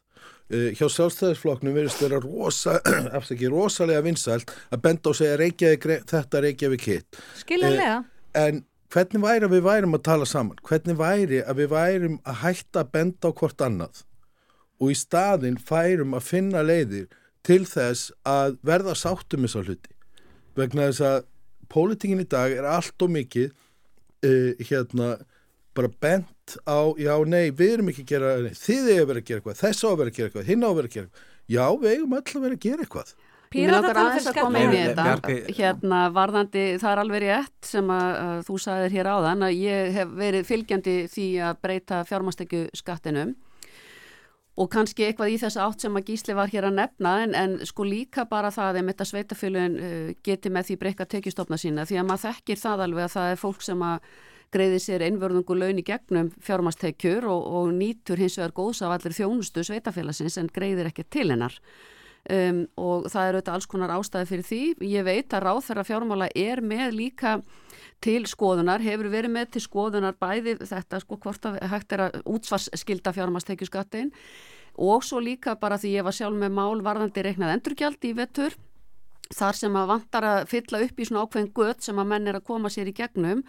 Uh, hjá sjálfstæðisflokknum verðist vera rosa, rosalega vinsælt að benda á segja Reykjavík, þetta Reykjavík hitt. Skiljanlega. En hvernig væri að við værum að tala saman? Hvernig væri að við værum að hætta að benda á hvort annað? Og í staðin færum að finna leiðir til þess að verða sáttum þessar hluti. Vegna þess að pólitingin í dag er allt og mikið uh, hérna bara bent á, já, nei, við erum ekki að gera, nei, þið er að vera að gera eitthvað, þess á að vera að gera eitthvað, hinn á að vera að gera eitthvað. Já, við eigum öll að vera að gera eitthvað. Píratar aðeins að koma inn í þetta. Hérna varðandi, það er alveg rétt sem að, að þú sagðir hér áðan að ég hef verið fylgjandi því að breyta fjármastekju skattinum og kannski eitthvað í þess átt sem að Gísli var hér að nefna en, en sko líka bara það að þetta sveitafélun uh, geti með því breyka tekjustofna sína því að maður þekkir það alveg að það er fólk sem að greiði sér einvörðungu laun í gegnum fjármastekjur og, og nýtur hins vegar góðs af allir þjónustu sveitafélagsins en greiðir ekki til hennar. Um, og það er auðvitað alls konar ástæði fyrir því. Ég veit að ráð þeirra fjármála er með líka til skoðunar, hefur verið með til skoðunar bæði þetta sko hvort að hægt er að útsvarsskilda fjármastekju skattin og svo líka bara því ég var sjálf með mál varðandi reiknað endurgjald í vettur þar sem að vantar að fylla upp í svona ákveðin gött sem að menn er að koma sér í gegnum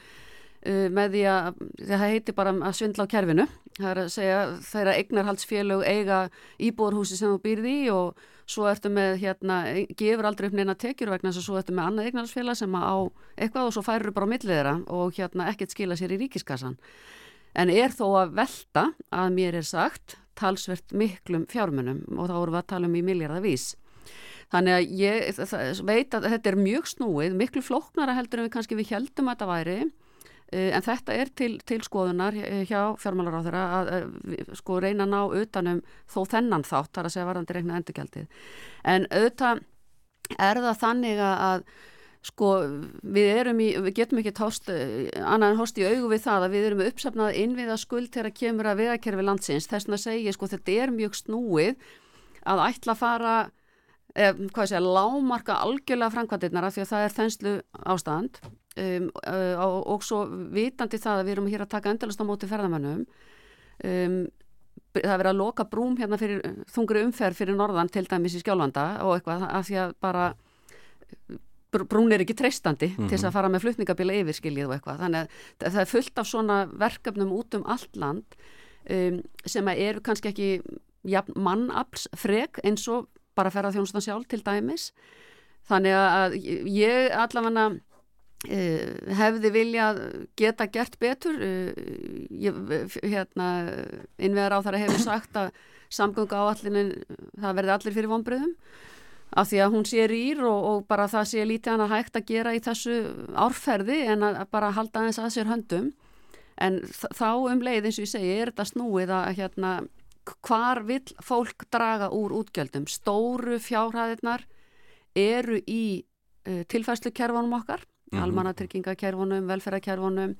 með því að það heiti bara að svindla á kerfinu. Það er að segja þeirra eignarhaldsfélög eiga íbúðarhúsi sem þú býrði í og svo ertu með hérna, gefur aldrei upp neina tekjur vegna þess að svo ertu með annað eignarhaldsfélag sem á eitthvað og svo færur bara á millið þeirra og hérna ekkert skila sér í ríkiskassan. En er þó að velta að mér er sagt talsvert miklum fjármunum og þá vorum við að tala um í miljardavís Þannig að ég veit að þetta er mjög snúið, miklu flóknara heldur en við kannski við heldum að þetta væri en þetta er til, til skoðunar hjá- fjármálaráðara að eh, við- sko reyna að ná utanum þó þennan þátt, þar að segja varandi reikna endurgjaldið. En auðvitað er það þannig að, að sko við í, við getum ekki tást annað en hóst í augu við það að við erum uppsafnað innviða skuld til að kemur að vegakerfi landsins, þess að segja sko þetta er mjög snúið að ætla að fara eh, sé, lámarka algjörlega framkvæmdirnar af því að það er þenslu ástand um, og, og svo vitandi það að við erum hér að taka endalast á móti ferðamönnum um, það er verið að loka brúm hérna fyrir þungri umferð fyrir norðan til dæmis í skjálfanda og eitthvað af því að bara br- brún er ekki treystandi til þess að fara með flutningabila yfir skiljið og eitthvað. Þannig að það- er fullt af svona verkefnum út um allt land um, sem að eru kannski ekki jafn mannaflsfrek eins og bara ferða þjónustan sjálf til dæmis. Þannig að ég allavega hefði viljað geta gert betur. Ég, hérna innvegar á þar að hefur sagt að samgöngu áallinin það verði allir fyrir vonbröðum af því að hún sé rýr og, og bara það sé lítið hann að hægt að gera í þessu árferði en að, bara halda aðeins að sér höndum. En þá um leið eins og ég segi er þetta snúið að hérna hvar vill fólk draga úr útgjöldum? Stóru fjárhæðirnar eru í uh, tilfærslukerfunum okkar mm -hmm. almannatryggingakerfunum, velferðarkerfunum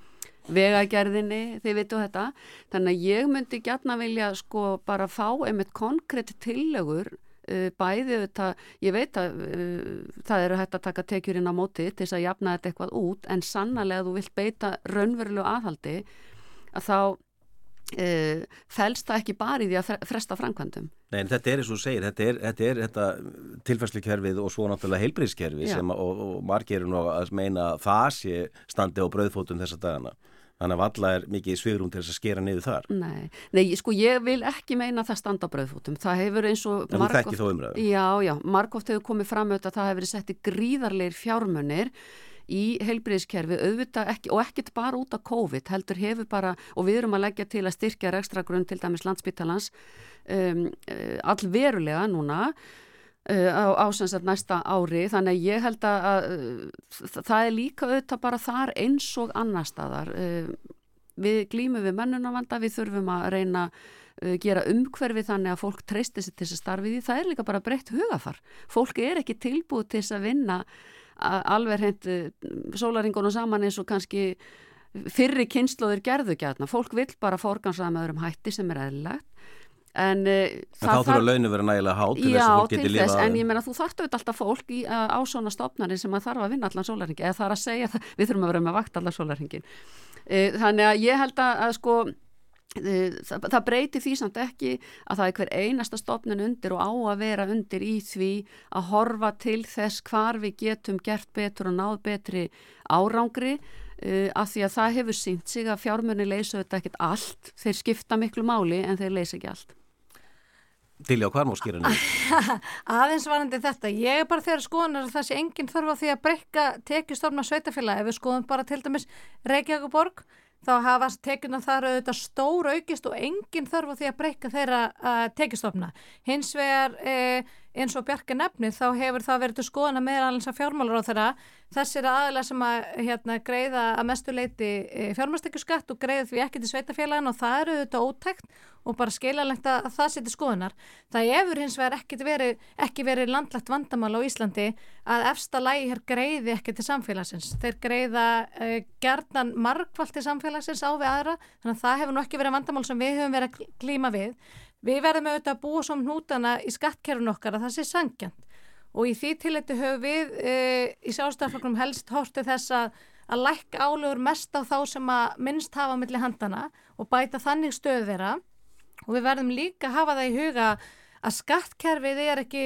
vegagerðinni, þið vitu þetta þannig að ég myndi gætna vilja sko bara fá einmitt konkrétt tillögur uh, bæði þetta, ég veit að uh, það eru hægt að taka tekjur inn á móti til þess að jafna þetta eitthvað út en sannarlega þú vilt beita raunverulegu aðhaldi að þá uh, fælst það ekki bara í því að fre- fresta framkvæmdum Nei, en þetta er eins og þú segir, þetta er, þetta þetta tilfærslukerfið og svo náttúrulega heilbríðskerfi sem og, og margir eru nú að meina að það sé standi á brauðfótum þessa dagana. Þannig að valla er mikið svigrum til þess að skera niður þar. Nei, nei, sko ég vil ekki meina að það standa á brauðfótum. Það hefur eins og... En þú þekkir þá umræðu? Já, já, margóft hefur komið fram auðvitað að það hefur verið sett í gríðarleir fjármunir í heilbriðiskerfi auðvitað ekki, og ekkert bara út af COVID heldur hefur bara, og við erum að leggja til að styrkja rekstra grunn til dæmis landsbytalans um, uh, allverulega núna uh, á, á sem sagt næsta ári. Þannig að ég held að, að uh, það er líka auðvitað bara þar eins og annar staðar. Uh, við glýmum við mennunavanda, við þurfum að reyna uh, gera umhverfi þannig að fólk treysti sér til þess að starfi því, það er líka bara breytt hugafar. Fólk er ekki tilbúið til þess að vinna alveg hreint uh, sólaringunum saman eins og kannski fyrri kynnslóðir gerðu gætna. Fólk vil bara forgansaða með öðrum hætti sem er eðlilegt En, uh, en þá þurfa launinu verið nægilega hát til já, þess að fólk geti. Já, en ég menna þú þartu alltaf fólk í, uh, á svona stopnari sem að þarf að vinna allan sólarhengi eða er að segja það, við þurfum að vera með vakt allan sólarhengin. Uh, þannig að ég held að, að sko það, það breyti því samt ekki að það er hver einasta stopnin undir og á að vera undir í því að horfa til þess hvar við getum gert betur og náð betri árangri af því að það hefur sínt sig að fjármörni leysa þetta ekkert allt, þeir skipta miklu máli en þeir leysa ekki allt. Dilja, hvað er múið skýrinu? Aðeins varandi þetta, ég er bara þegar skoðunar að það sé enginn þarf á því að breyka tekjustofna sveitafélag ef við skoðum bara til dæmis Reykjavík borg þá hafa tekjuna þar auðvitað stór aukist og enginn þarf á því að breyka þeirra uh, tekjustofna. Hins vegar eh, eins og Bjarki nefni þá hefur það verið til meðalans að fjármálur á þeirra þessir aðalega sem að hérna, greiða að mestu leiti e, fjármálstekjuskatt og greiða því ekki til sveitafélagin og það eru þetta ótækt og bara skeilalegt að það seti skoðunar. Það hefur hins vegar ekki verið, ekki verið landlegt vandamál á Íslandi að efsta lægi hér greiði ekki til samfélagsins. Þeir greiða uh, gerðan margvalt til samfélagsins á við aðra þannig að það hefur nú ekki verið vandamál sem við höfum verið að klíma við. Við verðum auðvitað að búa som hnútana í skattkerfun okkar að það sé sangjant og í því tilletu höfum við e, í sjálfstæðarfloknum helst hortið þess að, að lækka álegur mest á þá sem að minnst hafa millir handana og bæta þannig stöð þeirra. Og við verðum líka að hafa það í huga að skattkerfið er ekki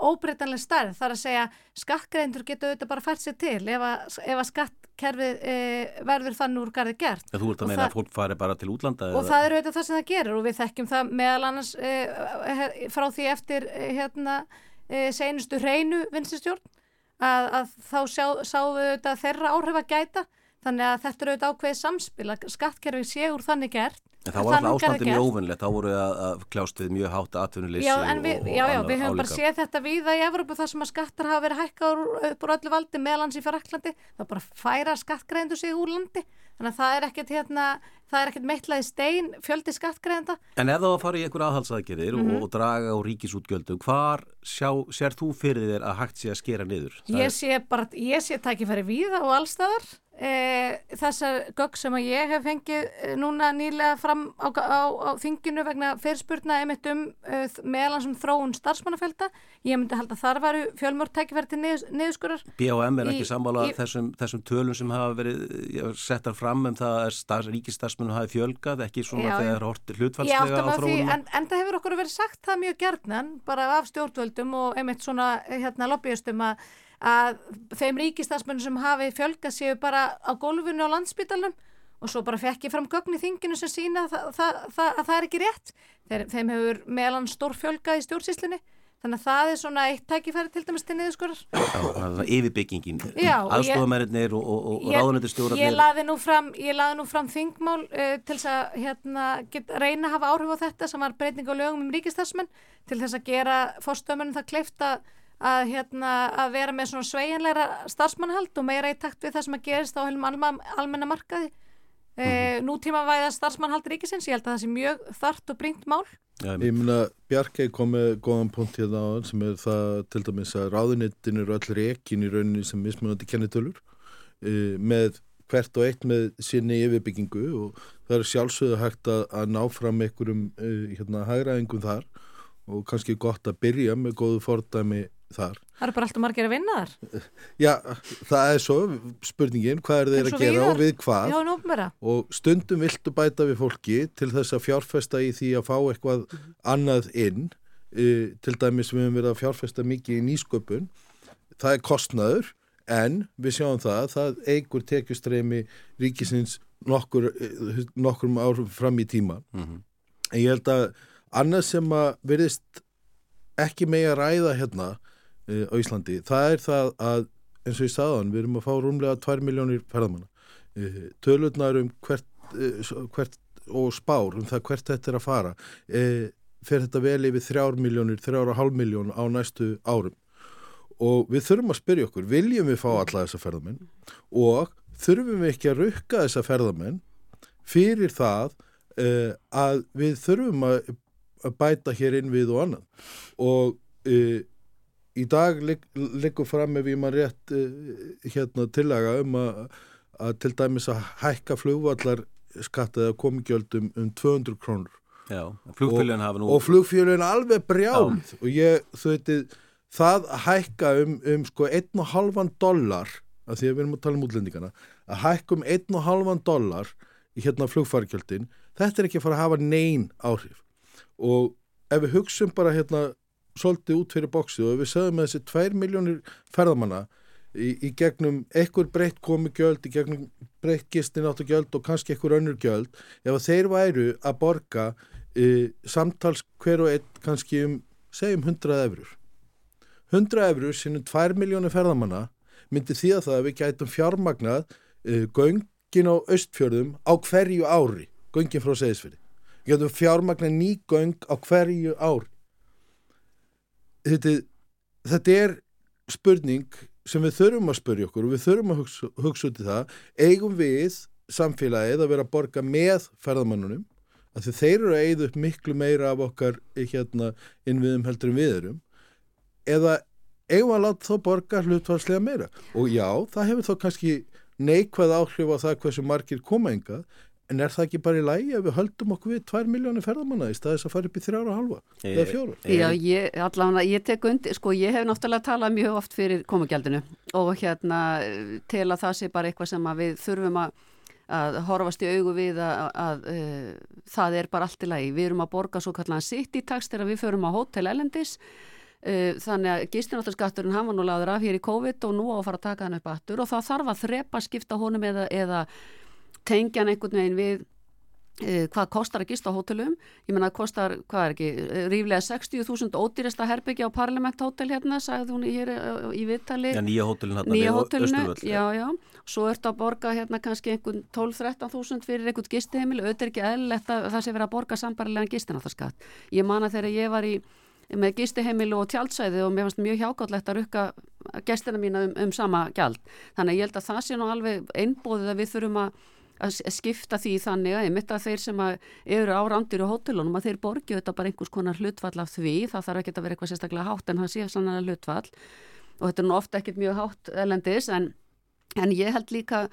óbreytanlega starf þar að segja skattgreindur getur auðvitað bara fært sér til ef að, ef að skattkerfið e, verður þannig úr garði gert. Þú ert að meina að fólk fari bara til útlanda? Og eða? það er auðvitað það sem það gerur og við þekkjum það meðal annars e, frá því eftir e, hérna e, senustu hreinu vinstistjórn að, að þá sjá, sáum við auðvitað þeirra áhrif að gæta þannig að þetta eru auðvitað ákveðið samspil að skattkerfið sé úr þannig gert En það var alltaf ástandið mjög óvinnlegt, þá voru að, að kljást við mjög hátt aðtunuleysi Já, við, og, já, já, við höfum bara séð þetta víða í Evropu þar sem að skattar hafa verið hækkað upp úr öllu valdi meðlans í Faraklandi, það bara færa skattgreindu sig úr landi, þannig að það er ekkert hérna, það er ekkert meitlaði stein fjöldi skattgreinda. En ef það var að fara í einhver aðhalsaðgerðir mm -hmm. og, og draga á ríkisútgjöldum, hvar sjá, sér þú fyrir þér að hægt sé að skera niður? Það ég sé bara, ég sé tækifæri víða og allstaðar E, þessar gögg sem að ég hef fengið e, núna nýlega fram á, á, á þinginu vegna fyrirspurna einmitt um e, meðalans um þróun starfsmannafélta ég myndi held að þar varu fjölmörg tækifæri til niður, niðurskurar B.O.M. er ekki sammála þessum, þessum tölum sem hafa verið settar fram um það að ríkistarfsmennu hafi fjölgað ekki svona já, þegar horti hlutfallslega á þróunum en, en það hefur okkur verið sagt það mjög gerðnan bara af stjórnvöldum og einmitt svona hérna lobbyistum að að þeim ríkistafsmennu sem hafi fjölga séu bara á gólfinu á landsbytalum og svo bara fekk ég fram gögn í þinginu sem sína að það, það, það er ekki rétt. Þeim, þeim hefur meðlan stór fjölga í stjórnsíslinni þannig að það er svona eitt tækifæri til dæmis til niðurskurar Yfirbyggingin, aðstofamæriðnir og, og, og ráðunættistjórnarnir Ég laði nú fram, fram þingmál uh, til þess að hérna, get, reyna að hafa áhrif á þetta sem var breyting á lögum um ríkistafsmenn til þess að gera fórstöðmenn það kleifta að, hérna, að vera með svona sveiginleira starfsmannhald og meira í takt við það sem að gerist á almenna, almenna markaði mm -hmm. e, nútíma væða starfsmannhald ríkisins, ég held að það sé mjög þart og brínt mál Já, ég að Bjarkei kom með góðan punkt hérna á hann sem er það til dæmis að ráðunittin eru öll rekin í rauninni sem mismunandi kennitölur e, með hvert og eitt með sinni yfirbyggingu og það er sjálfsögðu hægt að, að ná fram einhverjum e, hérna, hægraðingum þar og kannski gott að byrja með góðu fordæmi þar. Það eru bara alltaf margir að vinna þar. Já, það er svo spurningin, hvað er þeir að gera og við hvað? Já, og stundum viltu bæta við fólki til þess að fjárfesta í því að fá eitthvað annað inn. E, til dæmis við höfum verið að fjárfesta mikið í nýsköpun. Það er kostnaður en við sjáum það það eigur tekjustremi ríkisins nokkur, e, nokkur árum fram í tíma. Mm -hmm. en ég held að annað sem að verðist ekki með að ræða hérna uh, á Íslandi, það er það að eins og ég sagðan, við erum að fá rúmlega 2 miljónir ferðamanna. Uh, tölurnar um hvert, uh, hvert og spár um það hvert þetta er að fara fer þetta vel yfir 3 miljónir, 3,5 miljón á næstu árum. Og við þurfum að spyrja okkur, viljum við fá alla þessa ferðamenn? Og þurfum við ekki að rukka þessa ferðamenn fyrir það að við þurfum að, bæta hér inn við og annað og í dag liggur fram ef ég maður rétt uh, hérna tillaga um að, að til dæmis að hækka flugvallar skatta eða komingjöldum um 200 krónur. Já, flugfélagin hafa nú og flugfélagin alveg brjálið og ég, þú veitir það að hækka um, um sko 1,5 dólar að því að við erum að tala um útlendingana að hækka um 1,5 dólar í hérna flugfargjöldin þetta er ekki að fara að hafa neyn áhrif. Og ef við hugsun bara hérna svolítið út fyrir bóksi og við sögum með þessi 2 miljónir ferðamanna í, í gegnum ekkur breytt komi gjöld, í gegnum breytt gistin áttu gjöld og kannski ekkur önnur gjöld ef þeir væru að borga e, samtals hver og einn kannski um, segjum 100 eurur 100 eurur sinnum 2 miljónir ferðamanna myndi því að það að við gætum fjármagnað e, göngin á östfjörðum á hverju ári göngin frá segisfyrði við gætum fjármagnað ný göng á hverju ári þetta, þetta er spurning sem við þurfum að spurja okkur og við þurfum að hugsa, hugsa út í það. Eigum við samfélagið að vera að borga með ferðamannunum að þeir eru að eigða upp miklu meira af okkar hérna, innviðum heldur en við erum. Eða eigum að láta þá borga hlutvarslega meira? Og já, það hefur þá kannski neikvæð áhrif á það hversu margir koma enga en er það ekki bara í lægi ef við höldum okkur við 2 miljónir ferðamanna í staðis að fara upp í þrjára og halva eða fjóra? Já, ég, allavega, ég tek undir, sko, ég hef náttúrulega talað mjög oft fyrir komugjaldinu og hérna til að það sé bara eitthvað sem við þurfum að að horfast í augu við að, að, að uh, það er bara allt í lagi. Við erum að borga svo kallan sitt í takst þegar við förum á hótel elendis þannig að gistináttarskatturinn hann var nú laður af hér í COVID og nú á að fara að taka hann upp aftur og það þarf að þrepa skipta honum eða, eða tengja hann einhvern veginn við uh, hvað kostar að gista á hótelum. Ég menna að kostar, hvað er ekki, ríflega 60.000 ódýresta herbyggja á Parlament hótel hérna, sagði hún hér í viðtali. Já, nýja hótelin hérna nýja hótelinu, já, já svo ert að borga hérna kannski einhvern 12-13 þúsund fyrir einhvern gistiheimil auðvitað ekki eðlilegt að það sé verið að borga sambarilegan gistináttarskatt. Ég man að þegar ég var í með gistiheimil og tjálsæði og mér fannst mjög hjákállegt að rukka gestina mína um, um sama gjald. Þannig ég held að það sé nú alveg einbóðið að við þurfum að, að skipta því þannig að ég mitt að þeir sem að eru á rándir og hótelunum að þeir borgi þetta bara einhvers konar hlutfall af því. Það þarf ekki að vera eitthvað sérstaklega hátt en það sé sannlega hlutfall og þetta er nú ofta ekkit mjög hátt elendis en En ég held líka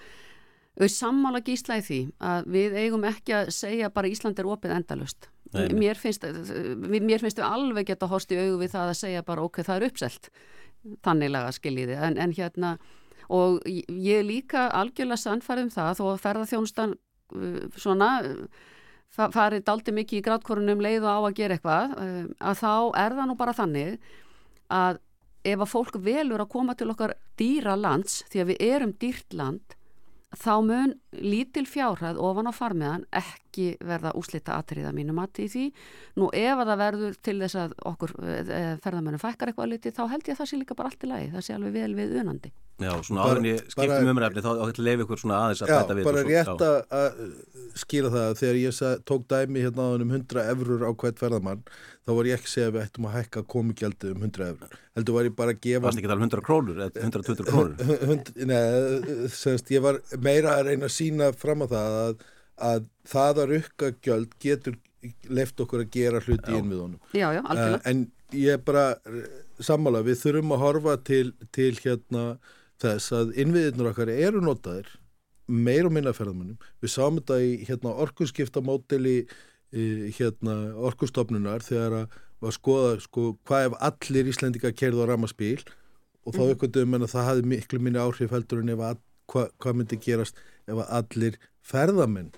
sammála gísla í því að við eigum ekki að segja bara Ísland er opið endalust. Mér finnst, mér finnst við alveg geta horst í augu við það að segja bara ok, það er uppselt. Þanniglega skiljiði. En, en hérna, og ég líka algjörlega sannfærið um það þó að ferðarþjónustan uh, svona farið daldi mikið í gráttkorunum leið og á að gera eitthvað uh, að þá er það nú bara þannig að ef að fólk velur að koma til okkar dýra lands því að við erum dýrt land þá mun lítil fjárhæð ofan á farmiðan ekki verða úslita atriða mínu mati í því. Nú ef að það verður til þess að okkur e, ferðamönnum fækkar eitthvað liti þá held ég að það sé líka bara allt í lagi. Það sé alveg vel við unandi. Já, svona áðurinn ég skiptum umræfni þá leif ykkur svona aðeins að þetta við Já, bara rétt að skýra það þegar ég tók dæmi hérna á um 100 eurur á hvert ferðamann þá var ég ekki að segja að við ættum að hækka komugjaldi um 100 eurur heldur var ég bara að gefa Varst ekki að tala um 100 krónur, 120 krónur? Nei, semst ég var meira að reyna að sína fram á það að, að það að rukka gjöld getur left okkur að gera hluti í innviðunum Já, já, algjörlega uh, En ég bara sammála, við þurfum að horfa til, til hérna þess að innviðinur okkar eru notaðir meir og minna ferðamennum. Við sáum þetta í hérna, orkusskiptamódeli hérna, orkustofnunar þegar að var skoða sko, hvað ef allir Íslendika kerði á ramaspíl og þá aukvönduðum mm. en að það hafi miklu minni áhrif heldur en ef að hva, hvað myndi gerast ef allir ferðamenn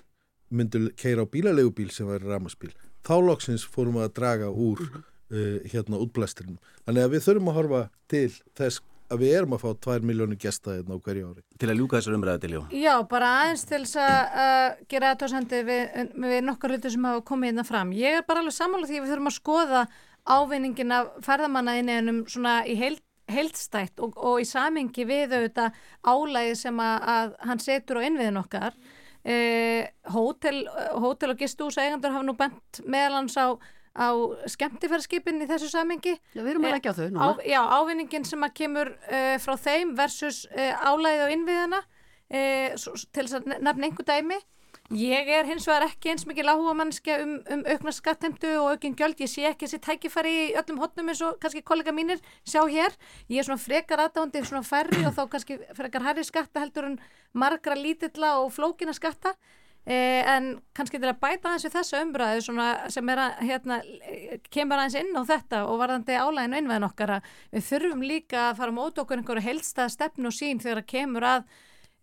myndi keira á bílalegubíl sem var ramaspíl. Þá loksins fórum við að draga úr mm. uh, hérna útblæsturinn. Þannig að við þurfum að horfa til þess að við erum að fá 2 miljónu gesta hérna á hverju ári. Til að ljúka þessar umræði til, já. Já, bara aðeins til þess að gera aðtóðsandi við, við nokkar hluti sem hafa komið hérna fram. Ég er bara alveg sammála því að við þurfum að skoða ávinningin af ferðamannaðinniðinum svona í heild, heildstætt og, og í samingi við auðvitað álæði sem að, að hann setur á innviðin okkar. Eh, hótel, hótel og gistús eigandur hafa nú bent meðalans á á skemmtifærskipin í þessu samengi Já, við erum að leggja á þau á, Já, ávinningin sem að kemur uh, frá þeim versus uh, álæðið á innviðana uh, til þess að nefna einhver dæmi Ég er hins vegar ekki eins mikið láhuga mannskja um, um aukna skattheimtu og aukinn gjöld. Ég sé ekki þessi tækifæri í öllum hotnum eins og kannski kollega mínir sjá hér. Ég er svona frekar aðdándið svona færri og þá kannski frekar harri skatta heldur en margra lítilla og flókina skatta. Eh, en kannski til að bæta við þessu umbröðu sem að, hérna, kemur aðeins inn á þetta og varðandi álæginu innvæðin okkar að við þurfum líka að fara mót okkur einhverju helstað stefn og sín þegar að kemur að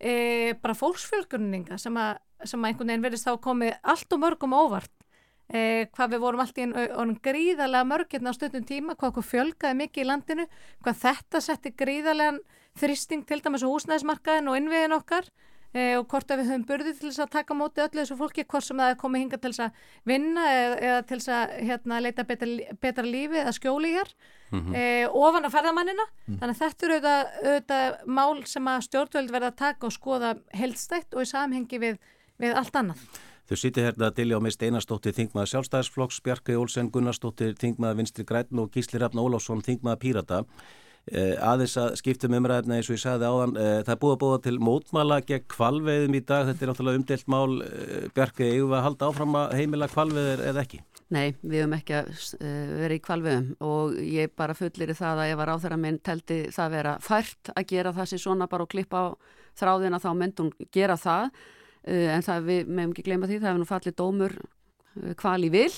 e, bara fólksfjölgurninga sem að, sem að einhvern veginn verðist þá komið allt og mörgum óvart. E, hvað við vorum allt í einn gríðarlega mörgirna á stundum tíma, hvað okkur fjölgaði mikið í landinu, hvað þetta setti gríðarlegan þristing til dæmis á húsnæðismarkaðin og innviðin okkar og hvort að við höfum burði til þess að taka móti öllu þessu fólki, hvort sem það er komið hinga til þess að vinna eða, eða til þess að hérna, leita betra, betra lífi eða skjóli hér mm -hmm. e, ofan að ferðamannina mm. þannig að þetta eru auðvitað, auðvitað mál sem að stjórnvöld verða að taka og skoða heldstætt og í samhengi við, við allt annað. Þau sýti hérna til á mist einastóttir Þingmaður sjálfstæðisflokks, Bjarki Olsen Gunnarsdóttir Þingmaður Vinstri Græn og Gísli Rafn Ólásson Þingmaður Pírata. Eh, aðeins að skiptum umræðina eins og ég sagði áðan eh, það er búið að búið til mótmala gegn kvalveiðum í dag, þetta er náttúrulega umdelt mál. Eh, Bjarki, eigum við að halda áfram að heimila kvalveiðir eða ekki? Nei, við höfum ekki að vera í kvalviðum og ég bara fullir í það að ef að ráþæra minn teldi það vera fært að gera það sem svona bara og klippa á þráðina þá myndum gera það. En það við meðum ekki gleyma því það hefur nú fallið dómur kval í vil.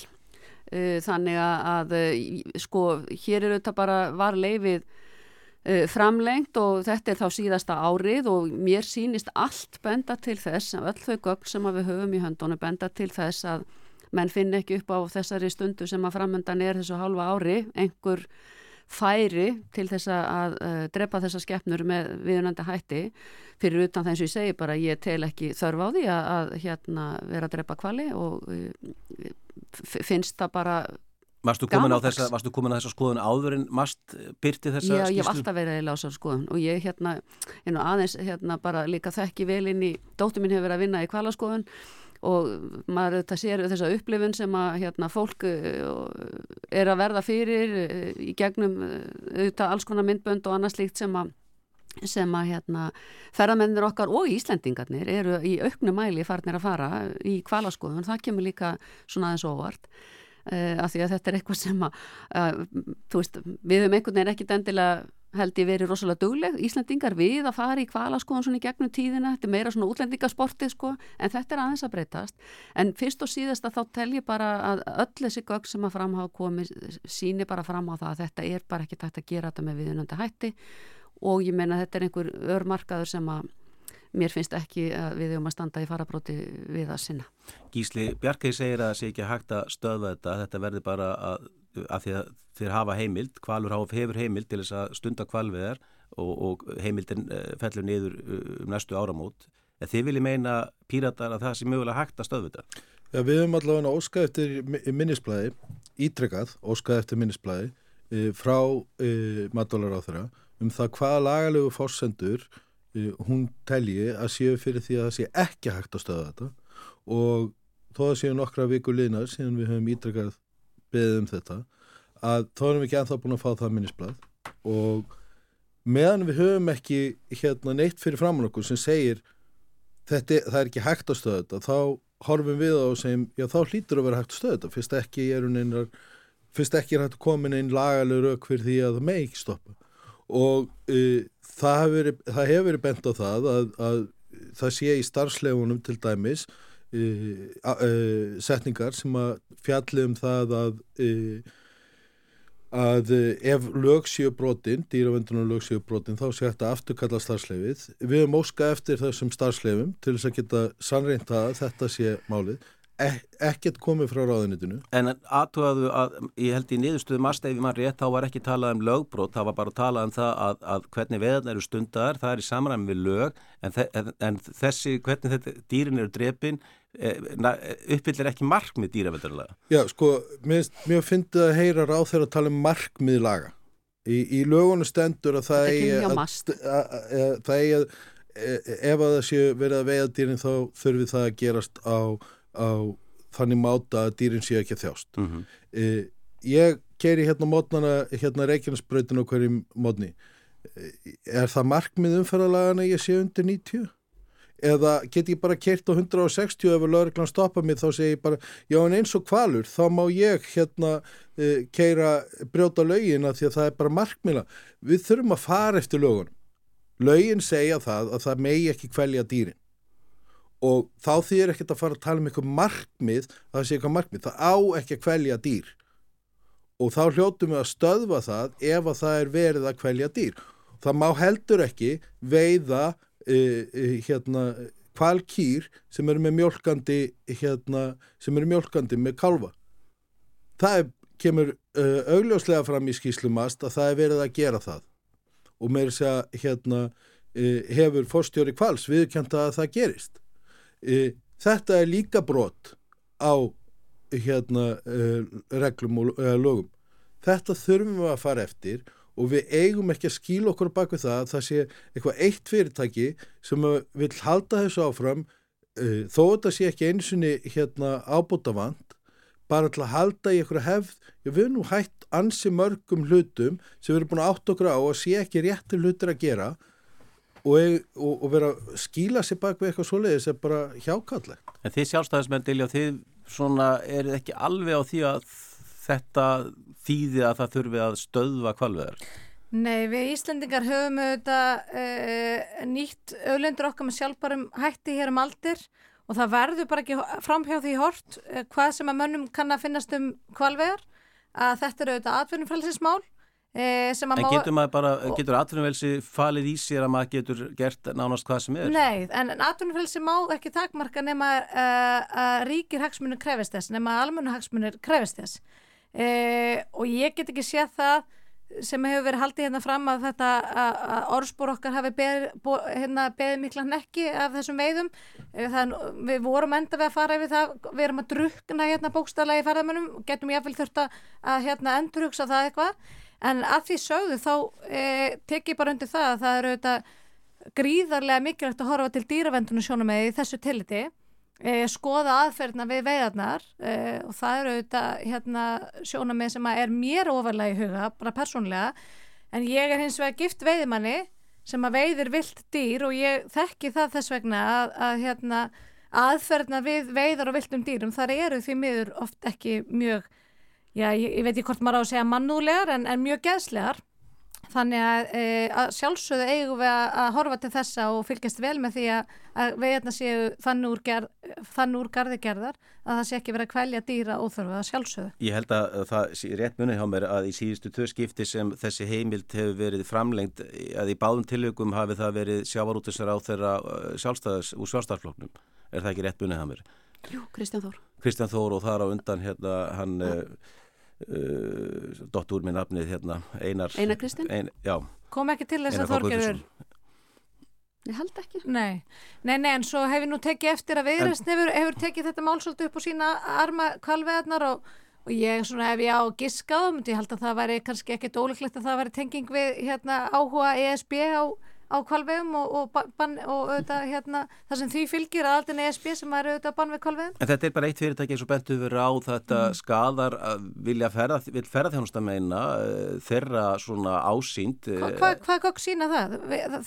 Þannig að sko hér er auðvitað bara var leifið framlengt og þetta er þá síðasta árið og mér sínist allt benda til þess, öll þau gögn sem við höfum í höndunum benda til þess að menn finn ekki upp á þessari stundu sem að framöndan er þessu halva ári. Einhver færi til þess að uh, drepa þessa skeppnur með viðunandi hætti. Fyrir utan þess að ég segi bara ég tel ekki þörf á því að, að hérna vera að drepa kvali og uh, finnst það bara Varstu komin, þessa, varstu komin á þessa skoðun áður en mast byrti þessa skýrslu? Já, ég hef alltaf verið að lása skoðun og ég hérna, aðeins hérna bara líka þekki vel inn í, dóttur mín hefur verið að vinna í kvalaskoðun og maður þetta sér þessa upplifun sem að hérna, fólk uh, er að verða fyrir uh, í gegnum auðvitað alls konar myndbönd og annað slíkt sem að sem að hérna, ferðamennir okkar og Íslendingarnir eru í auknu mæli farnir að fara í kvalaskoðun það kemur líka svona aðeins óvart uh, af því að þetta er eitthvað sem að uh, þú veist, við höfum einhvern veginn ekkit endilega held ég verið rosalega dugleg, Íslandingar við að fara í kvala skoðan svona í gegnum tíðina, þetta er meira svona útlendingasportið sko, en þetta er aðeins að breytast. En fyrst og síðast að þá tel ég bara að öll þessi gögg sem að framhafa komið síni bara fram á það að þetta er bara ekki tægt að gera þetta með viðunandi hætti. Og ég meina þetta er einhver örmarkaður sem að mér finnst ekki að við höfum að standa í farabróti við að sinna. Gísli Bjarkei segir að það sé ekki hægt að stöða þetta, þetta verði bara að af því að þeir hafa heimild, kvalur hefur heimild til þess að stunda kvalviðar og, og heimildin uh, fellur niður uh, um næstu áramót. En þið viljið meina píratar að það sé mögulega hægt að stöðu þetta? Já, við höfum allavega óskað eftir minnisblæði, ítrekkað óskað eftir minnisblæði e, frá e, matvalar á þeirra um það hvaða lagalegu fórsendur hún telji að séu fyrir því að það sé ekki hægt að stöða þetta og þó að séu nokkra viku liðnar síðan við höfum ítrekkað beðið um þetta að þá erum við ekki enþá búin að fá það minnisblad og meðan við höfum ekki hérna neitt fyrir framann okkur sem segir þetta, það er ekki hægt að stöða þetta þá horfum við á og segjum já þá hlýtur að vera hægt að stöða þetta. Fyrst ekki er hún einar fyrst ekki er hægt að koma inn lagalega rauk fyrir því að það með ekki stoppa og uh, það hefur verið, hef verið bent á það að, að það sé í starfslegunum til dæmis Uh, uh, setningar sem að fjalli um það að uh, að ef lög séu brotin, dýravendunum lög séu brotin þá sé þetta afturkalla starfsleifið við höfum óska eftir þessum starfsleifum til þess að geta sannreint að þetta sé málið ekkert komið frá ráðunitinu En aðtúaðu að ég held í niðurstöðu masteyfi maður rétt, þá var ekki talað um lögbrót þá var bara talað um það að, að hvernig veðan eru stundar, það er í samræmi við lög en, þe en þessi hvernig þetta dýrin eru drepin eh, uppfyllir ekki markmið dýraveldarlega Já, sko, mér, mér finnst að heyra ráð þegar að tala um markmið laga. Í, í lögunu stendur að það eigi að, að það eigi að e, ef að það séu verið að veiða dýrin þá þurfi það að gerast á á þannig máta að dýrin sé ekki að þjást. Mm -hmm. e, ég keri hérna mótnana hérna Reykjanesbröðin á hverjum mótni. E, er það markmið umferðalagana ég sé undir 90? eða get ég bara kert á 160 ef lögreglan stoppa mig þá segir ég bara já en eins og kvalur þá má ég hérna uh, keira brjóta lögin að því að það er bara markmila við þurfum að fara eftir lögunum. Lögin segja það að það megi ekki kvelja dýrin og þá þýðir ekkert að fara að tala um eitthvað markmið að það sé eitthvað markmið, það á ekki að kvelja dýr. Og þá hljóttum við að stöðva það ef að það er verið að kvelja dýr. Það má heldur ekki veiða uh, uh, hérna kvalkýr sem eru með mjölkandi hérna, sem eru mjölkandi með kalva það er, kemur uh, augljóslega fram í skýslumast að það er verið að gera það. Og með þess að hérna hefur fórstjóri kvals viðkjönda að það gerist þetta er líka brot á hérna e, reglum og e, lögum. Þetta þurfum við að fara eftir og við eigum ekki að skíla okkur bak við það að það sé eitthvað eitt fyrirtæki sem vil halda þessu áfram e, þó að það sé ekki einsunni hérna ábútafand bara til að halda í eitthvað hefð. Við erum nú hægt ansi mörgum hlutum sem við erum búin að átt okkur á og sé ekki réttir hlutir að gera og, og, og vera að skíla sér bak við eitthvað svoleiðis er bara hjákallegt. En þið sjálfstæðismenn Dilja, þið svona er ekki alveg á því að þetta þýði að það þurfi að stöðva kvalveðar? Nei, við Íslendingar höfum auðvitað e, nýtt auðlendur okkar með sjálfbarum hætti hér um aldir og það verður bara ekki framhjáð því hort e, hvað sem að mönnum kann að finnast um kvalveðar að þetta eru auðvitað Eh, en getur maður bara, getur atvinnumvelsi falið í sér að maður getur gert nánast hvað sem er? Nei, en atvinnumvelsi má ekki takmarka nema uh, að ríkir hagsmunir krefist þess, nema að almennu hagsmunir krefist þess. Uh, og ég get ekki séð það sem hefur verið haldið hérna fram að þetta að orðspór okkar hafi beðið hérna, beð mikla nekki af þessum veiðum. Það, við vorum enda við að fara yfir það við erum að drukna hérna bókstala í ferðamennum getum ég að fylg þurft að hérna, endurhugsa það eitthvað en að því sögðu þá e, tek ég bara undir það að það eru auðvitað gríðarlega mikilvægt að horfa til dýravendunum sjónum með í þessu tilliti e, skoða aðferðna við veiðarnar e, og það eru auðvitað hérna, sjónum með sem er mér ofarlega í huga, bara persónlega en ég er hins vegar gift veiðmanni sem að veiðir vilt dýr og ég þekki það þess vegna að, að hérna, aðferðna við veiðar og viltum dýrum þar eru því miður oft ekki mjög já, ég, ég veit ekki hvort maður á að segja mannúlegar en, en mjög geðslegar þannig að, e, að sjálfsögðu eigum við að, að horfa til þessa og fylgjast vel með því að, að veiðna séu þann úr, ger, þann úr gardigerðar að það sé ekki verið að kvælja dýra óþörfu að sjálfsögðu. Ég held að það sé rétt munið hjá mér að í síðustu tvö skipti sem þessi heimild hefur verið framlengt að í báðum tilögum hafi það verið sjávarútisar á þeirra sjálfstæðis úr sjálfstæðarfloknum. Er það ekki rétt munið hjá mér? Jú, Kristján Þór. Kristján Þór og þar á undan hérna hann... Ja uh, dott úr með nafnið hérna, Einar, Einar Kristinn ein, kom ekki til þess að Þorgerur ég held ekki. Nei. nei, nei, en svo hefur nú tekið eftir að viðræst hefur, hefur tekið þetta málsöldu upp á sína arma kvalveðarnar og, og ég svona ef ég á giskað ég held að það væri kannski ekkit óleiklegt að það væri tenging við hérna, áhuga ESB á á kvalvegum og, og, ban, og auðvitað, hérna, það sem því fylgir að aldrei ESB sem er auðvitað bann við kvalvegum. En þetta er bara eitt fyrirtæki eins og bentu verið á þetta mm. skadar að vilja ferða, vil ferða þjónusta meina uh, þeirra svona ásýnd. Hva, hva, hvað gott sína það?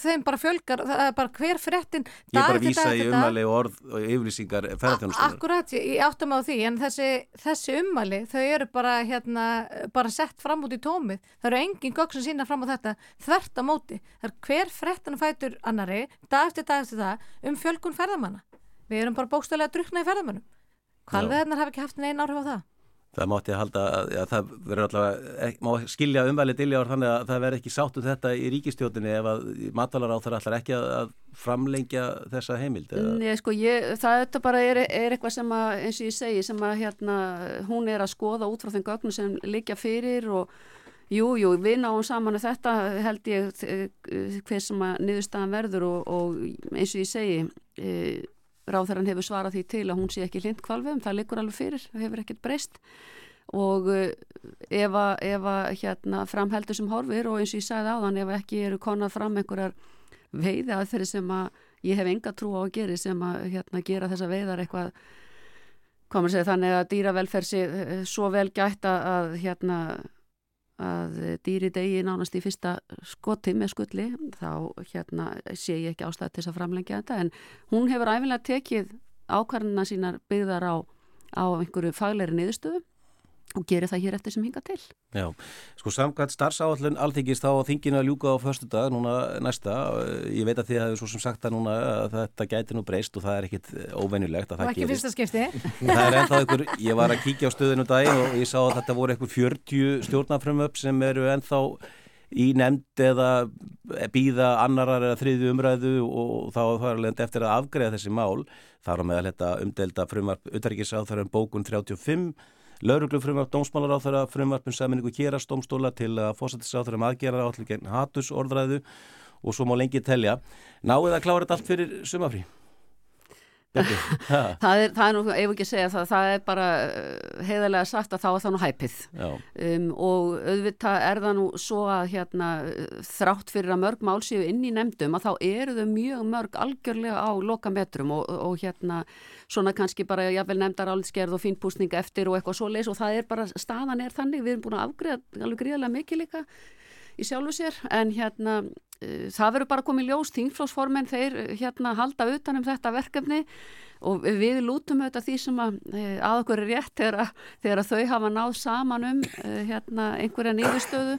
Þeim bara fjölgar, það er bara hver frettin Ég er bara að vísa í umhæli og orð og yfirlýsingar ferða þjónusta. Akkurat, ég áttum á því en þessi, þessi umhæli þau eru bara, hérna, bara sett fram út í tómið. Það eru engin gott sem sína fram á þetta þvert á móti. Það er hver frettan fætur annari, dag eftir dag eftir það um fjölkun ferðamanna. Við erum bara bókstöðlega að drukna í ferðamannum. Hvalveðarnar hafa ekki haft neina áhrif á það. Það mátti að halda að ja, það verður allavega, má skilja umvæli til ár þannig að það verður ekki sáttu um þetta í ríkistjótinni ef að matalar á það allar ekki að framlengja þessa heimild? Nei, sko, ég, það þetta bara er, er eitthvað sem að, eins og ég segi, sem að hérna, hún er að skoða út frá þenn gögnu sem líka fyrir og Jú, jú, við náum saman að þetta held ég hver sem að niðurstaðan verður og, og eins og ég segi e, ráþarann hefur svarað því til að hún sé ekki lind kvalvegum, það likur alveg fyrir, það hefur ekkert breyst. Og e, ef að hérna, framheldur sem horfir og eins og ég sagði áðan ef ekki eru konað fram einhverjar veiði aðferði sem að ég hef enga trú á að gera sem að hérna, gera þessa veiðar eitthvað komur segja þannig að dýravelferð sé svo vel gætt að hérna að dýri degi nánast í fyrsta skoti með skulli þá hérna sé ég ekki ástæði til þess að framlengja þetta en hún hefur æfinlega tekið ákvarðina sínar byggðar á, á einhverju fagleiri niðurstöðu og gerir það hér eftir sem hinga til. Já, sko samkvæmt starfsáallun alþyggist þá að þinginu að ljúka á förstu dag núna næsta, eh, ég veit að þið hafið svo sem sagt að núna að þetta gæti nú breyst og það er ekkit eh, óveinulegt að það gerist. Það var ekki fyrsta skipti. Það er ennþá einhver, ég var að kíkja á stöðinu um daginn og ég sá að þetta voru einhver 40 stjórnafrömmöp sem eru ennþá í nefnd eða býða annarar eða þriðju umræðu og þá þarf alveg eftir að afgreða þessi mál þar á meðal þetta umdelda frumvarp utarrikiðsáþarum bókun 35 Lauruglufrumvarp dómsmálar á þeirra frumvarpum saminningu kérastómstóla til að fósættisra á þeirra maðgjara um átlugin hatus orðræðu og svo má lengi telja. Náðu það að klára þetta allt fyrir sumafrí? það, er, það er nú, ef ekki að segja það, það er bara eh, heiðarlega sagt að þá er það nú hæpið um, og auðvitað er það nú svo að hérna, þrátt fyrir að mörg mál séu inn í nefndum að þá eru þau mjög mörg algjörlega á loka metrum og, og hérna svona kannski bara jáfnvel nefndar álitskerð og fínpúsninga eftir og eitthvað svo leys og það er bara, staðan er þannig, við erum búin að afgriða alveg gríðarlega mikið líka í sjálfu sér en hérna uh, það verður bara komið ljós þingflósformen þeir uh, hérna halda utanum þetta verkefni og við lútum auðvitað því sem að, uh, að okkur er rétt þegar, þegar þau hafa náð saman um hérna, einhverja nýðustöðu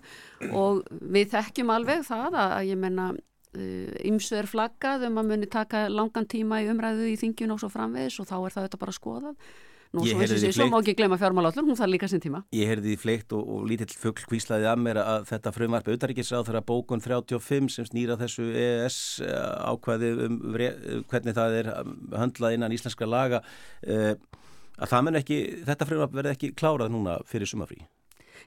og við þekkjum alveg það að ég menna ymsu er flaggað um að muni taka langan tíma í umræðu í þingjun og svo framvegis og þá er það auðvitað bara skoðað Nú, svo, þessi, svo má ekki glema fjármálallur, hún þarf líka sinn tíma. Ég heyrði í fleikt og, og lítill fuggl kvíslaði að mér að þetta frumvarp auðaríkisráð þeirra bókun 35 sem snýra þessu EES ákvæði um hvernig það er höndlað innan íslenska laga eh, að það menn ekki, þetta frumvarp verði ekki klárað núna fyrir sumafrí.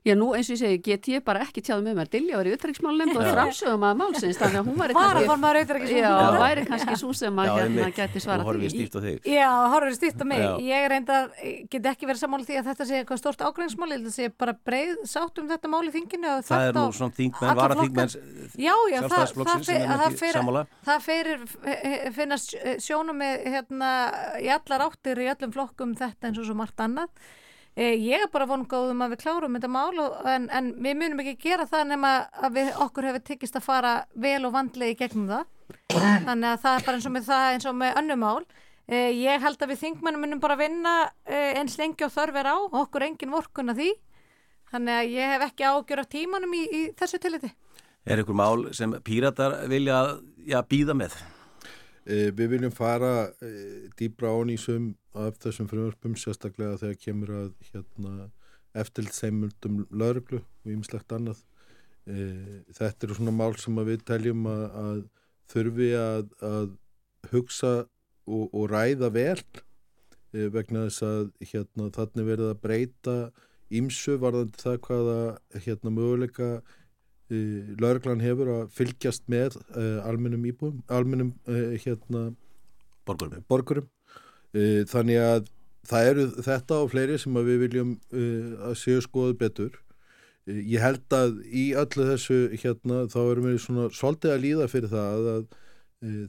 Já, nú eins og ég segi, get ég bara ekki tjáð með mér Dilja var í utræksmálnefnd og framsögum að málsins, þannig að hún var Bara fann maður utræksmálnefnd Já, væri kannski svo sem að hérna geti svarað því. Já, horfið stýrt á þig. Já, horfið stýrt á mig. Já. Ég reynda, get ekki verið sammála því að þetta sé eitthvað stort ágrænsmál, ég held að sé bara breið sátt um þetta mál í þinginu. Það er nú svona þingmenn, vara þingmenn sjálfstæðisflokksins Það ferir, finnast sjónum með hérna í allar áttir í öllum flokkum þetta eins og svo margt annað Eh, ég er bara vongáðum að við klárum þetta mál en, en við munum ekki gera það nema að við, okkur hefur tekist að fara vel og vandlega í gegnum það. Þannig að það er bara eins og með það eins og með önnum mál. Eh, ég held að við þingmannum munum bara vinna eh, eins lengi og þörfir á og okkur engin vorkun að því. Þannig að ég hef ekki ágjör af tímanum í, í þessu tiliti. Er ykkur mál sem píratar vilja býða með? Eh, við viljum fara eh, dýbra án í sum af þessum frumvarpum sérstaklega þegar kemur að hérna, eftirlitseimundum lauruglu og ýmislegt annað. Eh, þetta eru svona mál sem við teljum að, að þurfi að, að hugsa og, og ræða vel vegna þess að hérna, þannig verið að breyta ímsu varðandi það hvaða hérna, möguleika lauruglan hefur að fylgjast með uh, almennum íbúum, almennum uh, hérna, borgurum, borgurum. Uh, þannig að það eru þetta og fleiri sem við viljum að séu skoðu betur ég held að í öllu þessu hérna þá erum við svona svolítið að líða fyrir það að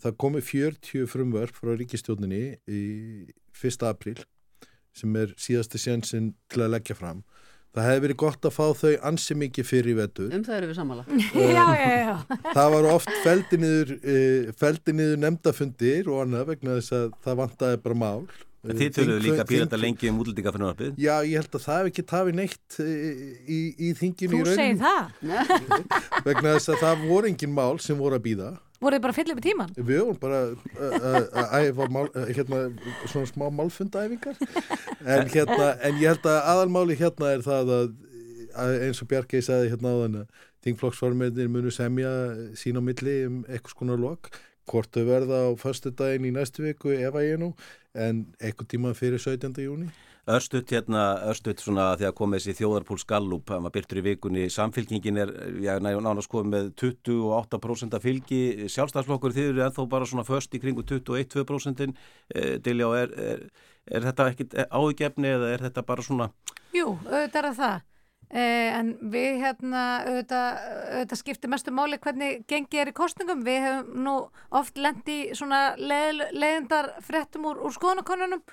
það komi 40 frumverf frá ríkistjóninni í 1. apríl sem er síðasti sénsinn til að leggja fram það hefði verið gott að fá þau ansi mikið fyrir í vetur. Um það eru við já, já. það var oft feldi niður, uh, niður nefndafundir og annað vegna þess að það vantaði bara mál uh, Þið töluðu líka píranda lengi um útlendinga fyrir náttúrulega Já, ég held að það hef ekki tafið neitt uh, í, í þinginu Þú segir það vegna þess að það voru engin mál sem voru að býða voru þið bara að fylla upp í tíman? Við vorum bara að æfa hérna, svona smá málfundæfingar en, hérna, en ég held að aðalmáli hérna er það að, að eins og Bjarkei sagði hérna á þann að þingflokksformennir munu semja sín á milli um eitthvað skonar lok hvort þau verða á förstu daginn í næstu viku ef að ég nú en eitthvað tíma fyrir 17. júni Örstuðt hérna, örstuðt svona því að komið þessi þjóðarpúls gallup, maður byrtur í vikunni, samfylgingin er, já, nánast komið með 28% af fylgi, sjálfstæðsflokkur þið eru ennþá bara svona först í kringu 21-2%, eh, Diljá, er, er, er þetta ekkit áhugjefni eða er þetta bara svona? Jú, auðvitað er það, en við hérna, auðvitað, auðvitað skiptir mestu máli hvernig gengið er í kostningum, við hefum nú oft lendi svona leð, leðindar frettum úr, úr skoðanakonunum,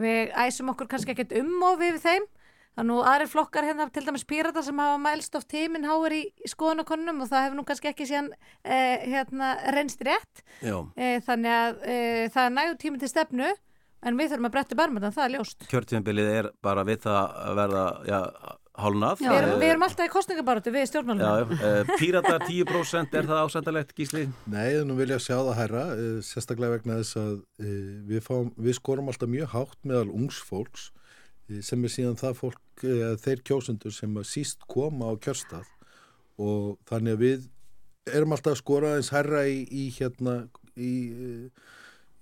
við æsum okkur kannski ekkert um og við þeim Það er nú aðri flokkar hérna, til dæmis Pírata sem hafa mælst oft heiminn háir í, skoðanakonunum og það hefur nú kannski ekki síðan eh, hérna, reynst rétt. Eh, þannig að eh, það er nægu tími til stefnu en við þurfum að bretta barmöndan, það er ljóst. Kjörtíðanbilið er bara við það að verða, já, hálnað. Við erum, vi erum alltaf í kostningabarótu við stjórnmálum. Uh, Pírata 10% er það ásættalegt gísli? Nei, nú vil ég sjá það hæra, uh, sérstaklega vegna þess að uh, við, fáum, við skorum alltaf mjög hátt meðal ungsfólks sem er síðan það fólk, þeir kjósundur sem síst koma á kjörstað og þannig að við erum alltaf að skora eins hæra í, í hérna í,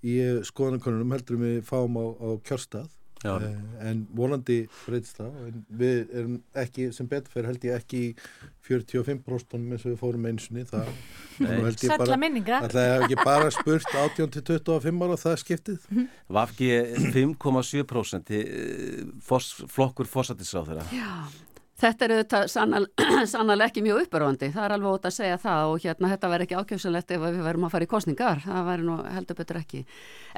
í skoðanakonunum heldur við fáum á, á kjörstað en volandi breytist það við erum ekki sem beturfer held ég ekki 45% eins og við fórum einsunni það Sætla minninga Það er ekki bara spurt 18-25 ára það skiptið. Vafki 5,7% flokkur fósatisráð þeirra Já Þetta er auðvitað sannlega ekki mjög uppörfandi, það er alveg ótaf að segja það og hérna þetta verður ekki ákjöfsanlegt ef við verðum að fara í kostningar, það verður nú heldur betur ekki.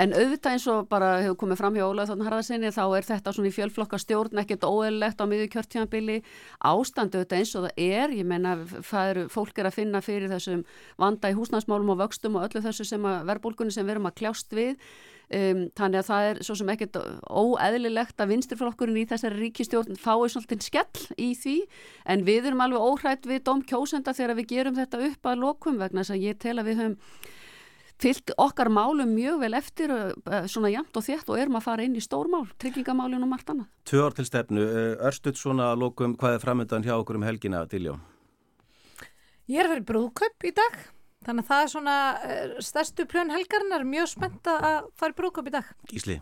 En auðvitað eins og bara hefur komið fram hjá Ólaður þarna harðarsinni þá er þetta svona í fjölflokka stjórn ekkert óeðlegt á miður kjörtjámbili, ástandu auðvitað eins og það er, ég menna er, fólk er að finna fyrir þessum vanda í húsnæsmálum og vöxtum og öllu þessu sem verðbólkunni sem við erum að kljást við Um, þannig að það er svo sem ekkert óeðlilegt að vinsturflokkurinn í þessari ríkistjórn fái svolítið skell í því en við erum alveg óhrætt við dóm kjósenda þegar við gerum þetta upp að lokum vegna þess að ég tel að við höfum fyllt okkar málum mjög vel eftir uh, svona jæmt og þétt og erum að fara inn í stórmál, tryggingamálun og margt annað. Tvö ár til stefnu, örstuðt svona að lokum hvað er framöndan hjá okkur um helgina til já? Ég er verið brúðköp í dag Þannig að það er svona eh, stærstu plön helgarinnar, mjög spennt að fara í brúkop í dag. Gísli?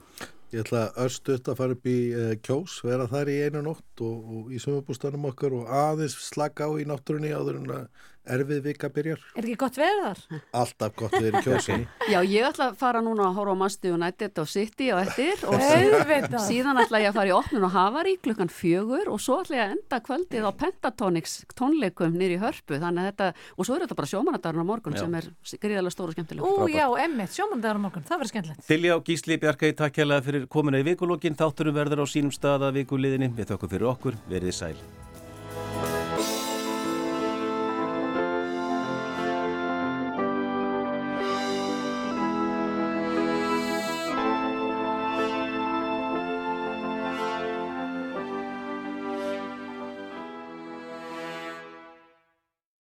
Ég ætla örstuðt að fara upp í uh, kjós, vera þar í einu nótt og, og í sumabústanum okkar og aðeins slaka á í náttúrunni áður en að erfið vika byrjar. Er ekki gott veður þar? Alltaf gott veður í kjósinni. Já, ég ætla að fara núna að horfa á Masti United og City og eftir og síðan ætla ég að fara í opnun og Havari klukkan fjögur og svo ætla ég að enda kvöldið á Pentatonix tónleikum nýri hörpu þannig að þetta, og svo er þetta bara sjómanadagarn á morgun já. sem er gríðarlega stóru og skemmtileg. Ú, já, emmitt, sjómanadagarn á morgun, það verður skemmtilegt. Tilja og Gísli Bjarkæði, takk hérlega fyrir komuna í vikulókin, þátturum verður á sínum stað að vikuliðinni, við þökkum fyrir okkur, verið sæl.